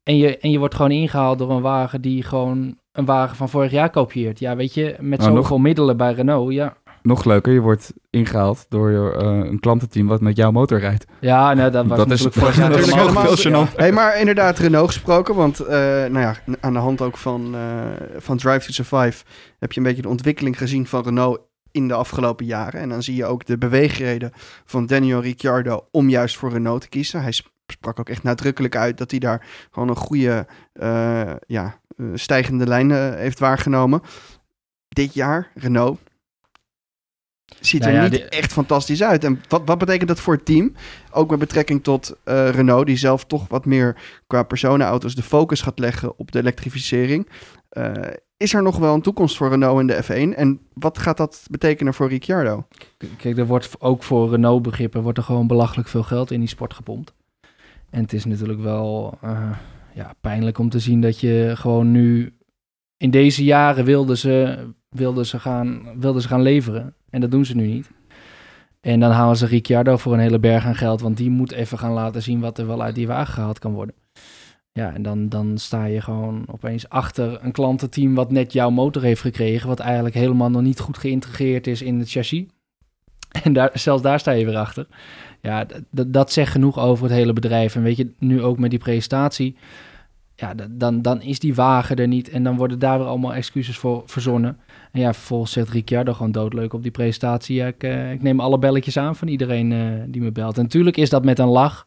En je, en je wordt gewoon ingehaald door een wagen die gewoon een wagen van vorig jaar kopieert. Ja, weet je, met Nou, zoveel middelen bij Renault, ja. Nog leuker, je wordt ingehaald door eh, een klantenteam wat met jouw motor rijdt. Ja, nou, dat was Dat is- natuurlijk jaar dat is helemaal nog veel gênant. Hey, maar inderdaad, Renault gesproken. Want eh, nou ja, aan de hand ook van, eh, van Drive to Survive heb je een beetje de ontwikkeling gezien van Renault in de afgelopen jaren. En dan zie je ook de beweegreden van Daniel Ricciardo om juist voor Renault te kiezen. Hij sp- sprak ook echt nadrukkelijk uit dat hij daar gewoon een goede eh, ja, stijgende lijn heeft waargenomen. Dit jaar, Renault, ziet Nou er ja, niet die- echt fantastisch uit. En wat, wat betekent dat voor het team? Ook met betrekking tot eh, Renault, die zelf toch wat meer qua personenauto's de focus gaat leggen op de elektrificering. Eh, is er nog wel een toekomst voor Renault in de F1? En wat gaat dat betekenen voor Ricciardo? Kijk, er wordt ook voor Renault-begrippen wordt er gewoon belachelijk veel geld in die sport gepompt. En het is natuurlijk wel eh, ja, pijnlijk om te zien dat je gewoon nu... In deze jaren wilden ze, wilden, ze gaan, wilden ze gaan leveren. En dat doen ze nu niet. En dan halen ze Ricciardo voor een hele berg aan geld. Want die moet even gaan laten zien wat er wel uit die wagen gehaald kan worden. Ja, en dan, dan sta je gewoon opeens achter een klantenteam wat net jouw motor heeft gekregen. Wat eigenlijk helemaal nog niet goed geïntegreerd is in het chassis. En daar, zelfs daar sta je weer achter. Ja, dat zegt genoeg over het hele bedrijf. En weet je, nu ook met die presentatie. Ja, dan, dan is die wagen er niet. En dan worden daar weer allemaal excuses voor verzonnen. En ja, vervolgens zegt Ricciardo gewoon doodleuk op die presentatie. Ja, ik, eh, ik neem alle belletjes aan van iedereen eh, die me belt. En natuurlijk is dat met een lach.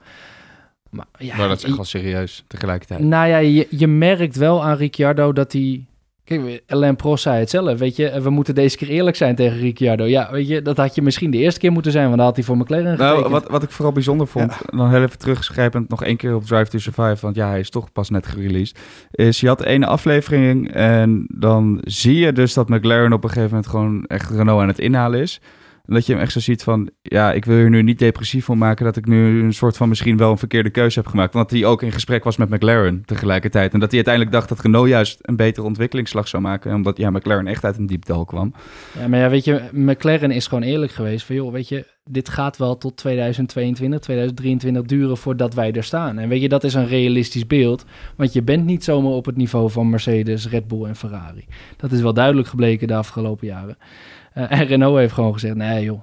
Maar ja, maar dat is echt wel serieus tegelijkertijd. nou ja, je, je merkt wel aan Ricciardo dat hij... Kijk, Alain Prost zei het zelf, weet je. We moeten deze keer eerlijk zijn tegen Ricciardo. Ja, weet je, dat had je misschien de eerste keer moeten zijn, want dan had hij voor McLaren getekend. Nou, wat, wat ik vooral bijzonder vond, dan heel even terugschrijpend nog één keer op Drive to Survive, want ja, hij is toch pas net gereleased, is je had ene aflevering en dan zie je dus dat McLaren op een gegeven moment gewoon echt Renault aan het inhalen is. Dat je hem echt zo ziet van, ja, ik wil hier nu niet depressief van maken dat ik nu een soort van misschien wel een verkeerde keuze heb gemaakt. Want hij ook in gesprek was met McLaren tegelijkertijd. En dat hij uiteindelijk dacht dat Renault juist een betere ontwikkelingsslag zou maken. Omdat ja, McLaren echt uit een diep dal kwam. Ja, maar ja, weet je, McLaren is gewoon eerlijk geweest van, joh, weet je, dit gaat wel tot 2022, 2023 duren voordat wij er staan. En weet je, dat is een realistisch beeld, want je bent niet zomaar op het niveau van Mercedes, Red Bull en Ferrari. Dat is wel duidelijk gebleken de afgelopen jaren. Eh, en Renault heeft gewoon gezegd, nee joh,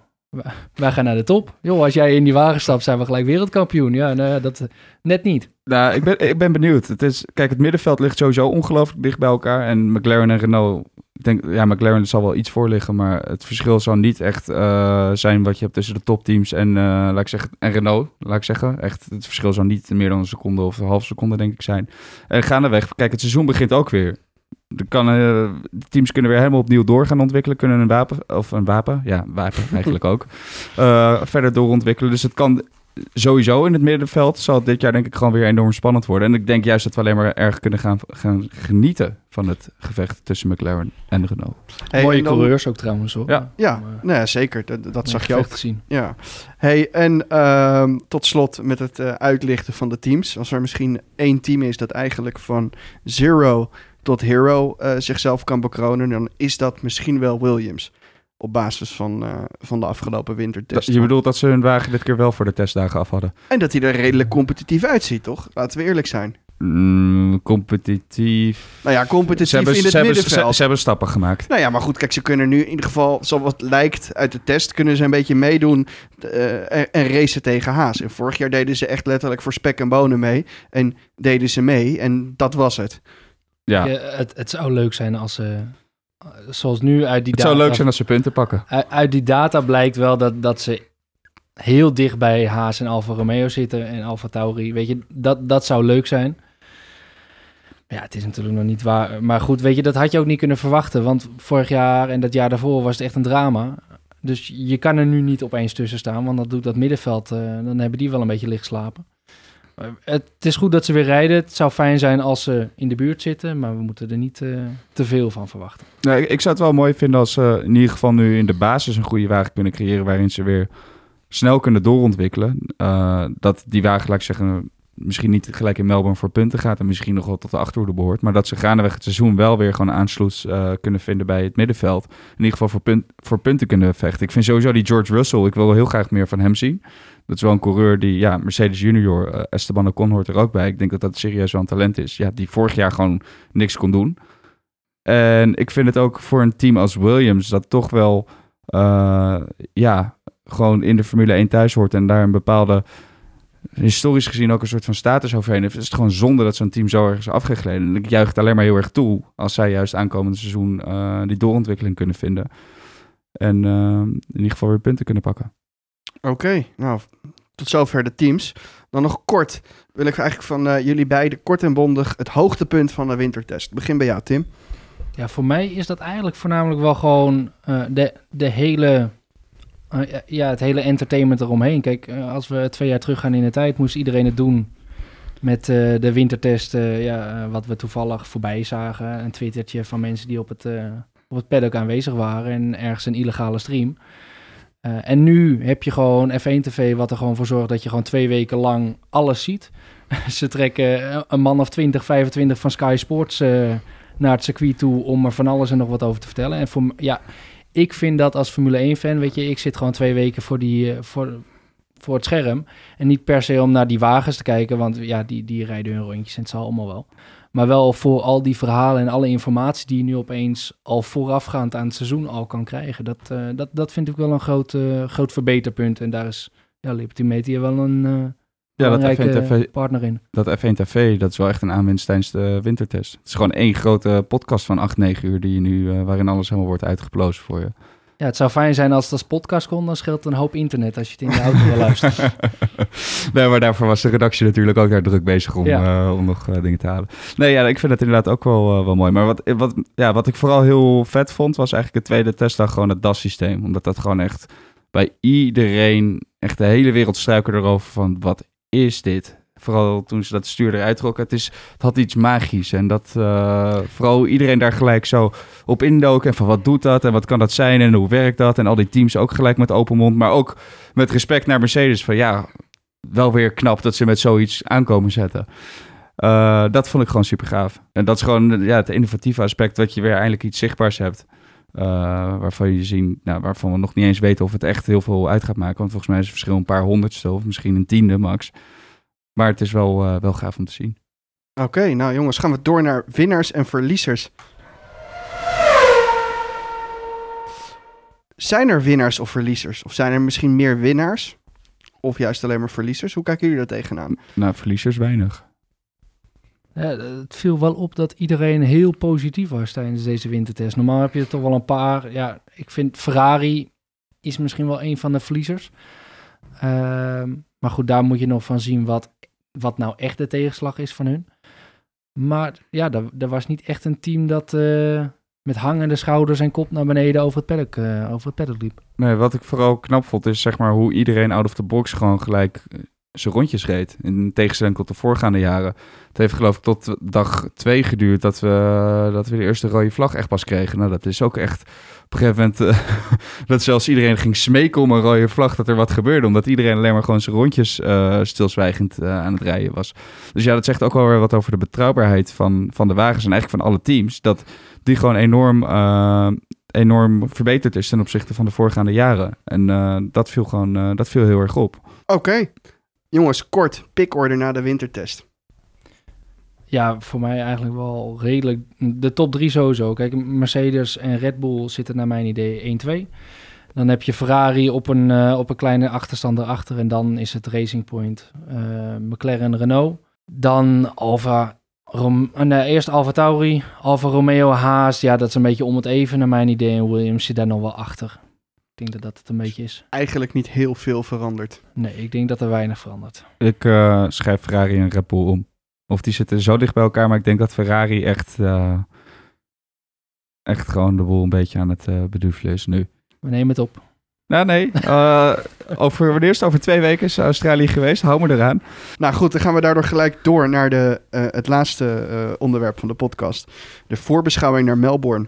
wij- gaan naar de top. Joh, als jij in die wagen stapt, zijn we gelijk wereldkampioen. Ja, nou, dat net niet. Nou, ik ben, ik ben benieuwd. Het is, kijk, het middenveld ligt sowieso ongelooflijk dicht bij elkaar. En McLaren en Renault, ik denk, ja, McLaren zal wel iets voor liggen, maar het verschil zal niet echt eh, zijn wat je hebt tussen de topteams en, eh, laat ik zeggen, en Renault, laat ik zeggen. Echt, het verschil zal niet meer dan een seconde of een half seconde, denk ik, zijn. En gaandeweg, kijk, het seizoen begint ook weer. Kan, eh, de teams kunnen weer helemaal opnieuw door gaan ontwikkelen, kunnen een wapen, of een wapen, ja, wapen eigenlijk ook, eh, verder doorontwikkelen. Dus het kan sowieso in het middenveld zal het dit jaar denk ik gewoon weer enorm spannend worden. En ik denk juist dat we alleen maar erg kunnen gaan, gaan genieten van het gevecht tussen McLaren en Renault. Hey, Mooie en dan- coureurs ook trouwens hoor. Ja. Ja, Om, eh, nou ja, zeker. Dat, dat zag je ook. gezien. Ja. Hey, en ehm, tot slot met het uitlichten van de teams. Als er misschien één team is dat eigenlijk van zero tot hero eh, zichzelf kan bekronen, dan is dat misschien wel Williams. op basis van, eh, van de afgelopen wintertest. Je bedoelt dat ze hun wagen dit keer wel voor de testdagen af hadden? En dat hij er redelijk competitief uitziet, toch? Laten we eerlijk zijn. Mm, competitief. Nou ja, competitief Ze hebben, in het ze, hebben, ze, middenveld. ze hebben stappen gemaakt. Nou ja, maar goed, kijk, ze kunnen nu in ieder geval, zoals het lijkt uit de test, kunnen ze een beetje meedoen eh, en, en racen tegen Haas. En vorig jaar deden ze echt letterlijk voor spek en bonen mee. En deden ze mee en dat was het. Ja. Het, het zou leuk zijn als ze, eh, zoals nu uit die Het data... zou leuk zijn als ze punten pakken. Uit, uit die data blijkt wel dat, dat ze heel dicht bij Haas en Alfa Romeo zitten en Alfa Tauri. Weet je, dat, dat zou leuk zijn. Ja, het is natuurlijk nog niet waar. Maar goed, weet je, dat had je ook niet kunnen verwachten. Want vorig jaar en dat jaar daarvoor was het echt een drama. Dus je kan er nu niet opeens tussen staan. Want dat doet dat middenveld, eh, dan hebben die wel een beetje licht slapen. Maar Het, is goed dat ze weer rijden. Het zou fijn zijn als ze in de buurt zitten. Maar we moeten er niet eh, te veel van verwachten. Ik, zou het wel mooi vinden als ze in ieder geval nu in de basis een goede wagen kunnen creëren. waarin ze weer snel kunnen doorontwikkelen. Eh, dat die wagen, laat ik zeggen, misschien niet gelijk in Melbourne voor punten gaat. en misschien nog wel tot de achterhoede behoort. Maar dat ze gaandeweg het seizoen wel weer gewoon aansluit eh, kunnen vinden bij het middenveld. In ieder geval voor, punt, voor punten kunnen vechten. Ik vind sowieso die George Russell, ik wil heel graag meer van hem zien. Dat is wel een coureur die, ja, Mercedes Junior, eh, Esteban Ocon hoort er ook bij. Ik denk dat dat serieus wel een talent is. Ja, die vorig jaar gewoon niks kon doen. En ik vind het ook voor een team als Williams dat toch wel, eh, ja, gewoon in de Formule 1 thuis hoort en daar een bepaalde, historisch gezien ook een soort van status overheen heeft. Is het gewoon zonde dat zo'n team zo erg is afgegleden. En ik juich het alleen maar heel erg toe als zij juist aankomend seizoen eh, die doorontwikkeling kunnen vinden. En in ieder geval weer punten kunnen pakken. Oké, nou, tot zover de teams. Dan nog kort wil ik eigenlijk van eh, jullie beiden kort en bondig het hoogtepunt van de wintertest. Begin bij jou, Tim. Ja, voor mij is dat eigenlijk voornamelijk wel gewoon eh, de, de hele, eh, ja, het hele entertainment eromheen. Kijk, als we twee jaar terug gaan in de tijd, moest iedereen het doen met de wintertest, ja, wat we toevallig voorbij zagen. Een twittertje van mensen die op het, op het paddock aanwezig waren en ergens een illegale stream. Eh, en nu heb je gewoon F1 TV, wat er gewoon voor zorgt dat je gewoon twee weken lang alles ziet. Ze trekken een man of 20, 25 van Sky Sports eh, naar het circuit toe om er van alles en nog wat over te vertellen. En voor, ja, ik vind dat als Formule 1-fan, weet je, ik zit gewoon twee weken voor, die, eh, voor, voor het scherm. En niet per se om naar die wagens te kijken, want ja, die, die rijden hun rondjes en het zal allemaal wel. Maar wel voor al die verhalen en alle informatie die je nu opeens al voorafgaand aan het seizoen al kan krijgen. Dat, eh, dat, dat vind ik wel een groot, eh, groot verbeterpunt. En daar is ja, Liberty Media wel een eh Ja, dat belangrijke F1 TV, partner in. dat F1 TV, dat is wel echt een aanwinst tijdens de wintertest. Het is gewoon één grote podcast van 8, 9 uur die je nu, waarin alles helemaal wordt uitgeplozen voor je. Ja, het zou fijn zijn als het als podcast kon, dan scheelt een hoop internet als je het in de auto wil luisteren. nee, maar daarvoor was de redactie natuurlijk ook daar druk bezig om, Ja. eh, om nog eh, dingen te halen. Nee, ja, ik vind het inderdaad ook wel, eh, wel mooi. Maar wat, wat, ja, wat ik vooral heel vet vond, was eigenlijk de tweede testdag gewoon het DAS-systeem. Omdat dat gewoon echt bij iedereen, echt de hele wereld struikelde erover van, wat is dit? Vooral toen ze dat stuur eruit trokken. Het, is, het had iets magisch. En dat eh, vooral iedereen daar gelijk zo op indoken. En van wat doet dat? En wat kan dat zijn? En hoe werkt dat? En al die teams ook gelijk met open mond. Maar ook met respect naar Mercedes. Van ja, wel weer knap dat ze met zoiets aankomen zetten. Eh, dat vond ik gewoon super gaaf. En dat is gewoon ja, het innovatieve aspect. Dat je weer eindelijk iets zichtbaars hebt. eh, waarvan je zien, nou, waarvan we nog niet eens weten of het echt heel veel uit gaat maken. Want volgens mij is het verschil een paar honderdste of misschien een tiende max. Maar het is wel, eh, wel gaaf om te zien. Oké, nou jongens, gaan we door naar winnaars en verliezers. Zijn er winnaars of verliezers? Of zijn er misschien meer winnaars? Of juist alleen maar verliezers? Hoe kijken jullie daar tegenaan? Nou, verliezers weinig. Ja, het viel wel op dat iedereen heel positief was tijdens deze wintertest. Normaal heb je er toch wel een paar. Ja, ik vind Ferrari is misschien wel een van de verliezers. Ehm, maar goed, daar moet je nog van zien wat, wat nou echt de tegenslag is van hun. Maar ja, er, was niet echt een team dat eh, met hangende schouders en kop naar beneden over het paddock, eh, over het paddock liep. Nee, wat ik vooral knap vond is zeg maar hoe iedereen out of the box gewoon gelijk eh, zijn rondjes reed. In tegenstelling tot de voorgaande jaren. Het heeft geloof ik tot dag twee geduurd dat we, dat we de eerste rode vlag echt pas kregen. Nou, dat is ook echt op een gegeven moment eh, dat zelfs iedereen ging smeken om een rode vlag dat er wat gebeurde. Omdat iedereen alleen maar gewoon zijn rondjes eh, stilzwijgend eh, aan het rijden was. Dus ja, dat zegt ook wel weer wat over de betrouwbaarheid van, van de wagens en eigenlijk van alle teams. Dat die gewoon enorm, enorm verbeterd is ten opzichte van de voorgaande jaren. En dat viel gewoon dat viel heel erg op. Oké. Jongens, kort. Pickorder na de wintertest. Ja, voor mij eigenlijk wel redelijk. De top drie sowieso. Kijk, Mercedes en Red Bull zitten naar mijn idee 1-2. Dan heb je Ferrari op een, eh, op een kleine achterstand erachter. En dan is het Racing Point, eh, McLaren, Renault. Dan Alfa, Rom eh, eerst Alfa Tauri, Alfa Romeo, Haas. Ja, dat is een beetje om het even naar mijn idee. En Williams zit daar nog wel achter. Ik denk dat dat het een beetje is. Eigenlijk niet heel veel veranderd. Nee, ik denk dat er weinig verandert. Ik eh, schrijf Ferrari en Red Bull om. Of die zitten zo dicht bij elkaar, maar ik denk dat Ferrari echt, eh, echt gewoon de boel een beetje aan het eh beduvelen is nu. We nemen het op. Nou nee, eh, over, wanneer is het? Over twee weken is Australië geweest. Hou me eraan. Nou goed, dan gaan we daardoor gelijk door naar de, eh, het laatste eh, onderwerp van de podcast. De voorbeschouwing naar Melbourne.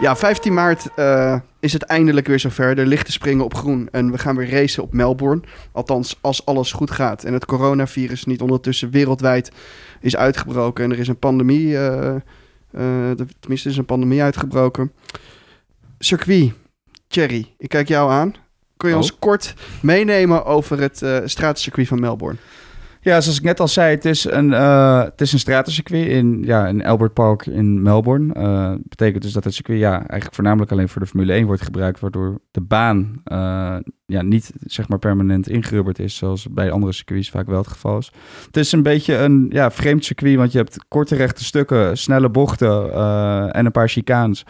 Ja, 15 maart eh, is het eindelijk weer zover. De lichten springen op groen en we gaan weer racen op Melbourne. Althans, als alles goed gaat en het coronavirus niet ondertussen wereldwijd is uitgebroken en er is een pandemie, eh, eh, tenminste is een pandemie uitgebroken. Circuit, Thierry, ik kijk jou aan. Kun je Oh. ons kort meenemen over het straatcircuit van Melbourne? Ja, zoals ik net al zei, het is een, eh, het is een stratencircuit in, ja, in Albert Park in Melbourne. Eh betekent dus dat het circuit ja, eigenlijk voornamelijk alleen voor de Formule 1 wordt gebruikt, waardoor de baan eh, ja, niet zeg maar, permanent ingerubberd is, zoals bij andere circuits vaak wel het geval is. Het is een beetje een ja, vreemd circuit, want je hebt korte rechte stukken, snelle bochten en een paar chicanes.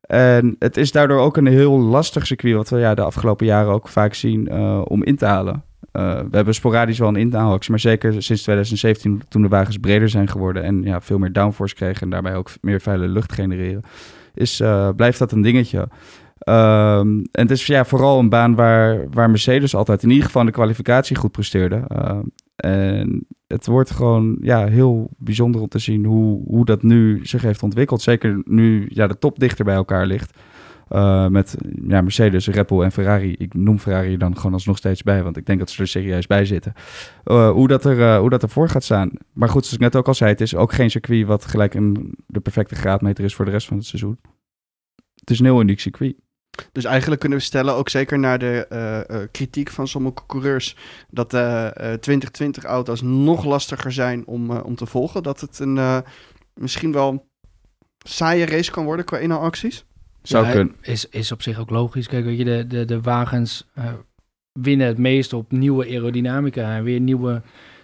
En het is daardoor ook een heel lastig circuit, wat we ja, de afgelopen jaren ook vaak zien, om in te halen. Eh, we hebben sporadisch wel een inhaalactie, maar zeker sinds 2017, toen de wagens breder zijn geworden en ja, veel meer downforce kregen en daarbij ook meer vuile lucht genereren, is, eh, blijft dat een dingetje. Ehm, en het is ja, vooral een baan waar, waar Mercedes altijd in ieder geval de kwalificatie goed presteerde. Ehm, en het wordt gewoon ja, heel bijzonder om te zien hoe, hoe dat nu zich heeft ontwikkeld. Zeker nu ja, de top dichter bij elkaar ligt. Uh, met ja, Mercedes, Red Bull en Ferrari. Ik noem Ferrari dan gewoon alsnog steeds bij, want ik denk dat ze er serieus bij zitten. Uh, hoe, dat er, uh, hoe dat ervoor gaat staan. Maar goed, zoals ik net ook al zei, het is ook geen circuit wat gelijk een, de perfecte graadmeter is voor de rest van het seizoen. Het is een heel uniek circuit. Dus eigenlijk kunnen we stellen, ook zeker naar de kritiek van sommige coureurs, dat de uh, 2020-auto's nog lastiger zijn om, om te volgen. Dat het een misschien wel saaie race kan worden qua inhaalacties. Zou ja, kunnen. Is, is op zich ook logisch. Kijk, weet je, de, de, de wagens uh, winnen het meest op nieuwe aerodynamica en weer nieuwe,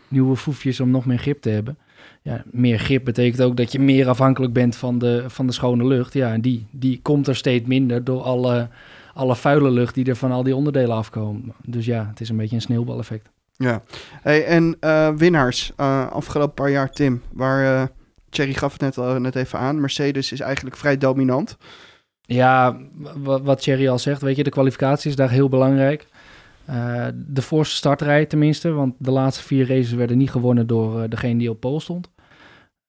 nieuwe foefjes om nog meer grip te hebben. Ja, meer grip betekent ook dat je meer afhankelijk bent van de, van de schone lucht. Ja, en die, die komt er steeds minder door alle, alle vuile lucht die er van al die onderdelen afkomen. Dus ja, het is een beetje een sneeuwbaleffect. Ja, hey, en uh, winnaars uh, afgelopen paar jaar, Tim, waar Thierry gaf het net, al, net even aan. Mercedes is eigenlijk vrij dominant. Ja, wat Thierry al zegt, weet je, de kwalificatie is daar heel belangrijk. Uh, de voorste startrij tenminste, want de laatste vier races werden niet gewonnen door uh, degene die op pol stond.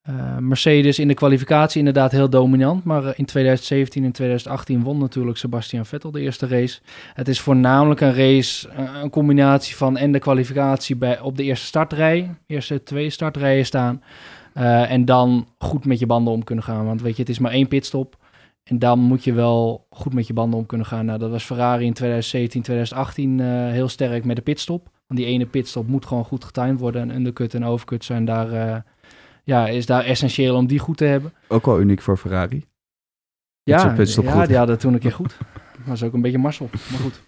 Uh, Mercedes in de kwalificatie inderdaad heel dominant, maar in 2017 en 2018 won natuurlijk Sebastian Vettel de eerste race. Het is voornamelijk een race, een combinatie van en de kwalificatie bij, op de eerste startrij, eerste twee startrijen staan. en dan goed met je banden om kunnen gaan, want weet je, het is maar één pitstop. En dan moet je wel goed met je banden om kunnen gaan. Nou, dat was Ferrari in 2017, 2018 uh, heel sterk met de pitstop. Want die ene pitstop moet gewoon goed getimed worden. En undercut en overcut zijn daar, uh, ja, is daar essentieel om die goed te hebben. Ook wel uniek voor Ferrari. Ja, ja die hadden toen een keer goed. Dat was ook een beetje Marcel, maar goed.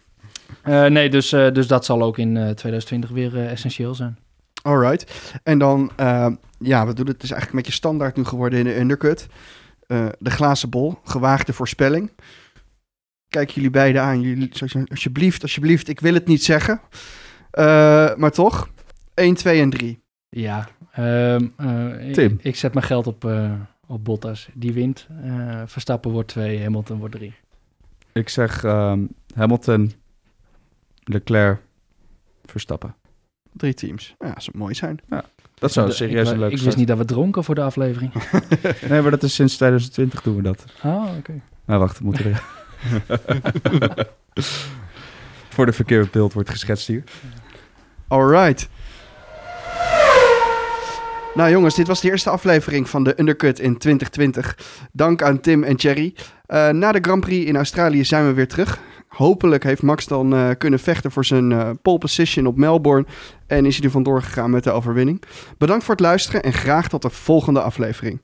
Uh, nee, dus, dus dat zal ook in 2020 weer essentieel zijn. Alright. En dan, ja, we doen het is eigenlijk een beetje standaard nu geworden in de undercut. Uh, de glazen bol, gewaagde voorspelling. Kijk jullie beiden aan. Jullie, alsjeblieft, alsjeblieft, ik wil het niet zeggen. Uh, maar toch, 1, 2 en 3. Ja, um, uh, Tim. Ik, ik, zet mijn geld op, op Bottas. Die wint. Verstappen wordt 2, Hamilton wordt 3. Ik zeg um, Hamilton, Leclerc, Verstappen. Drie teams. Ja, dat zou mooi zijn. Ja. Dat zou serieus ik, een leuk Ik wist niet dat we dronken voor de aflevering. nee, maar dat is sinds 2020 doen we dat. Ah, oké. Okay. Nou, wacht, we moeten er... voor de verkeerde beeld wordt geschetst hier. Alright. Nou jongens, dit was de eerste aflevering van de Undercut in 2020. Dank aan Tim en Thierry. Eh, na de Grand Prix in Australië zijn we weer terug. Hopelijk heeft Max dan eh, kunnen vechten voor zijn eh, pole position op Melbourne. En is hij er vandoor gegaan met de overwinning. Bedankt voor het luisteren en graag tot de volgende aflevering.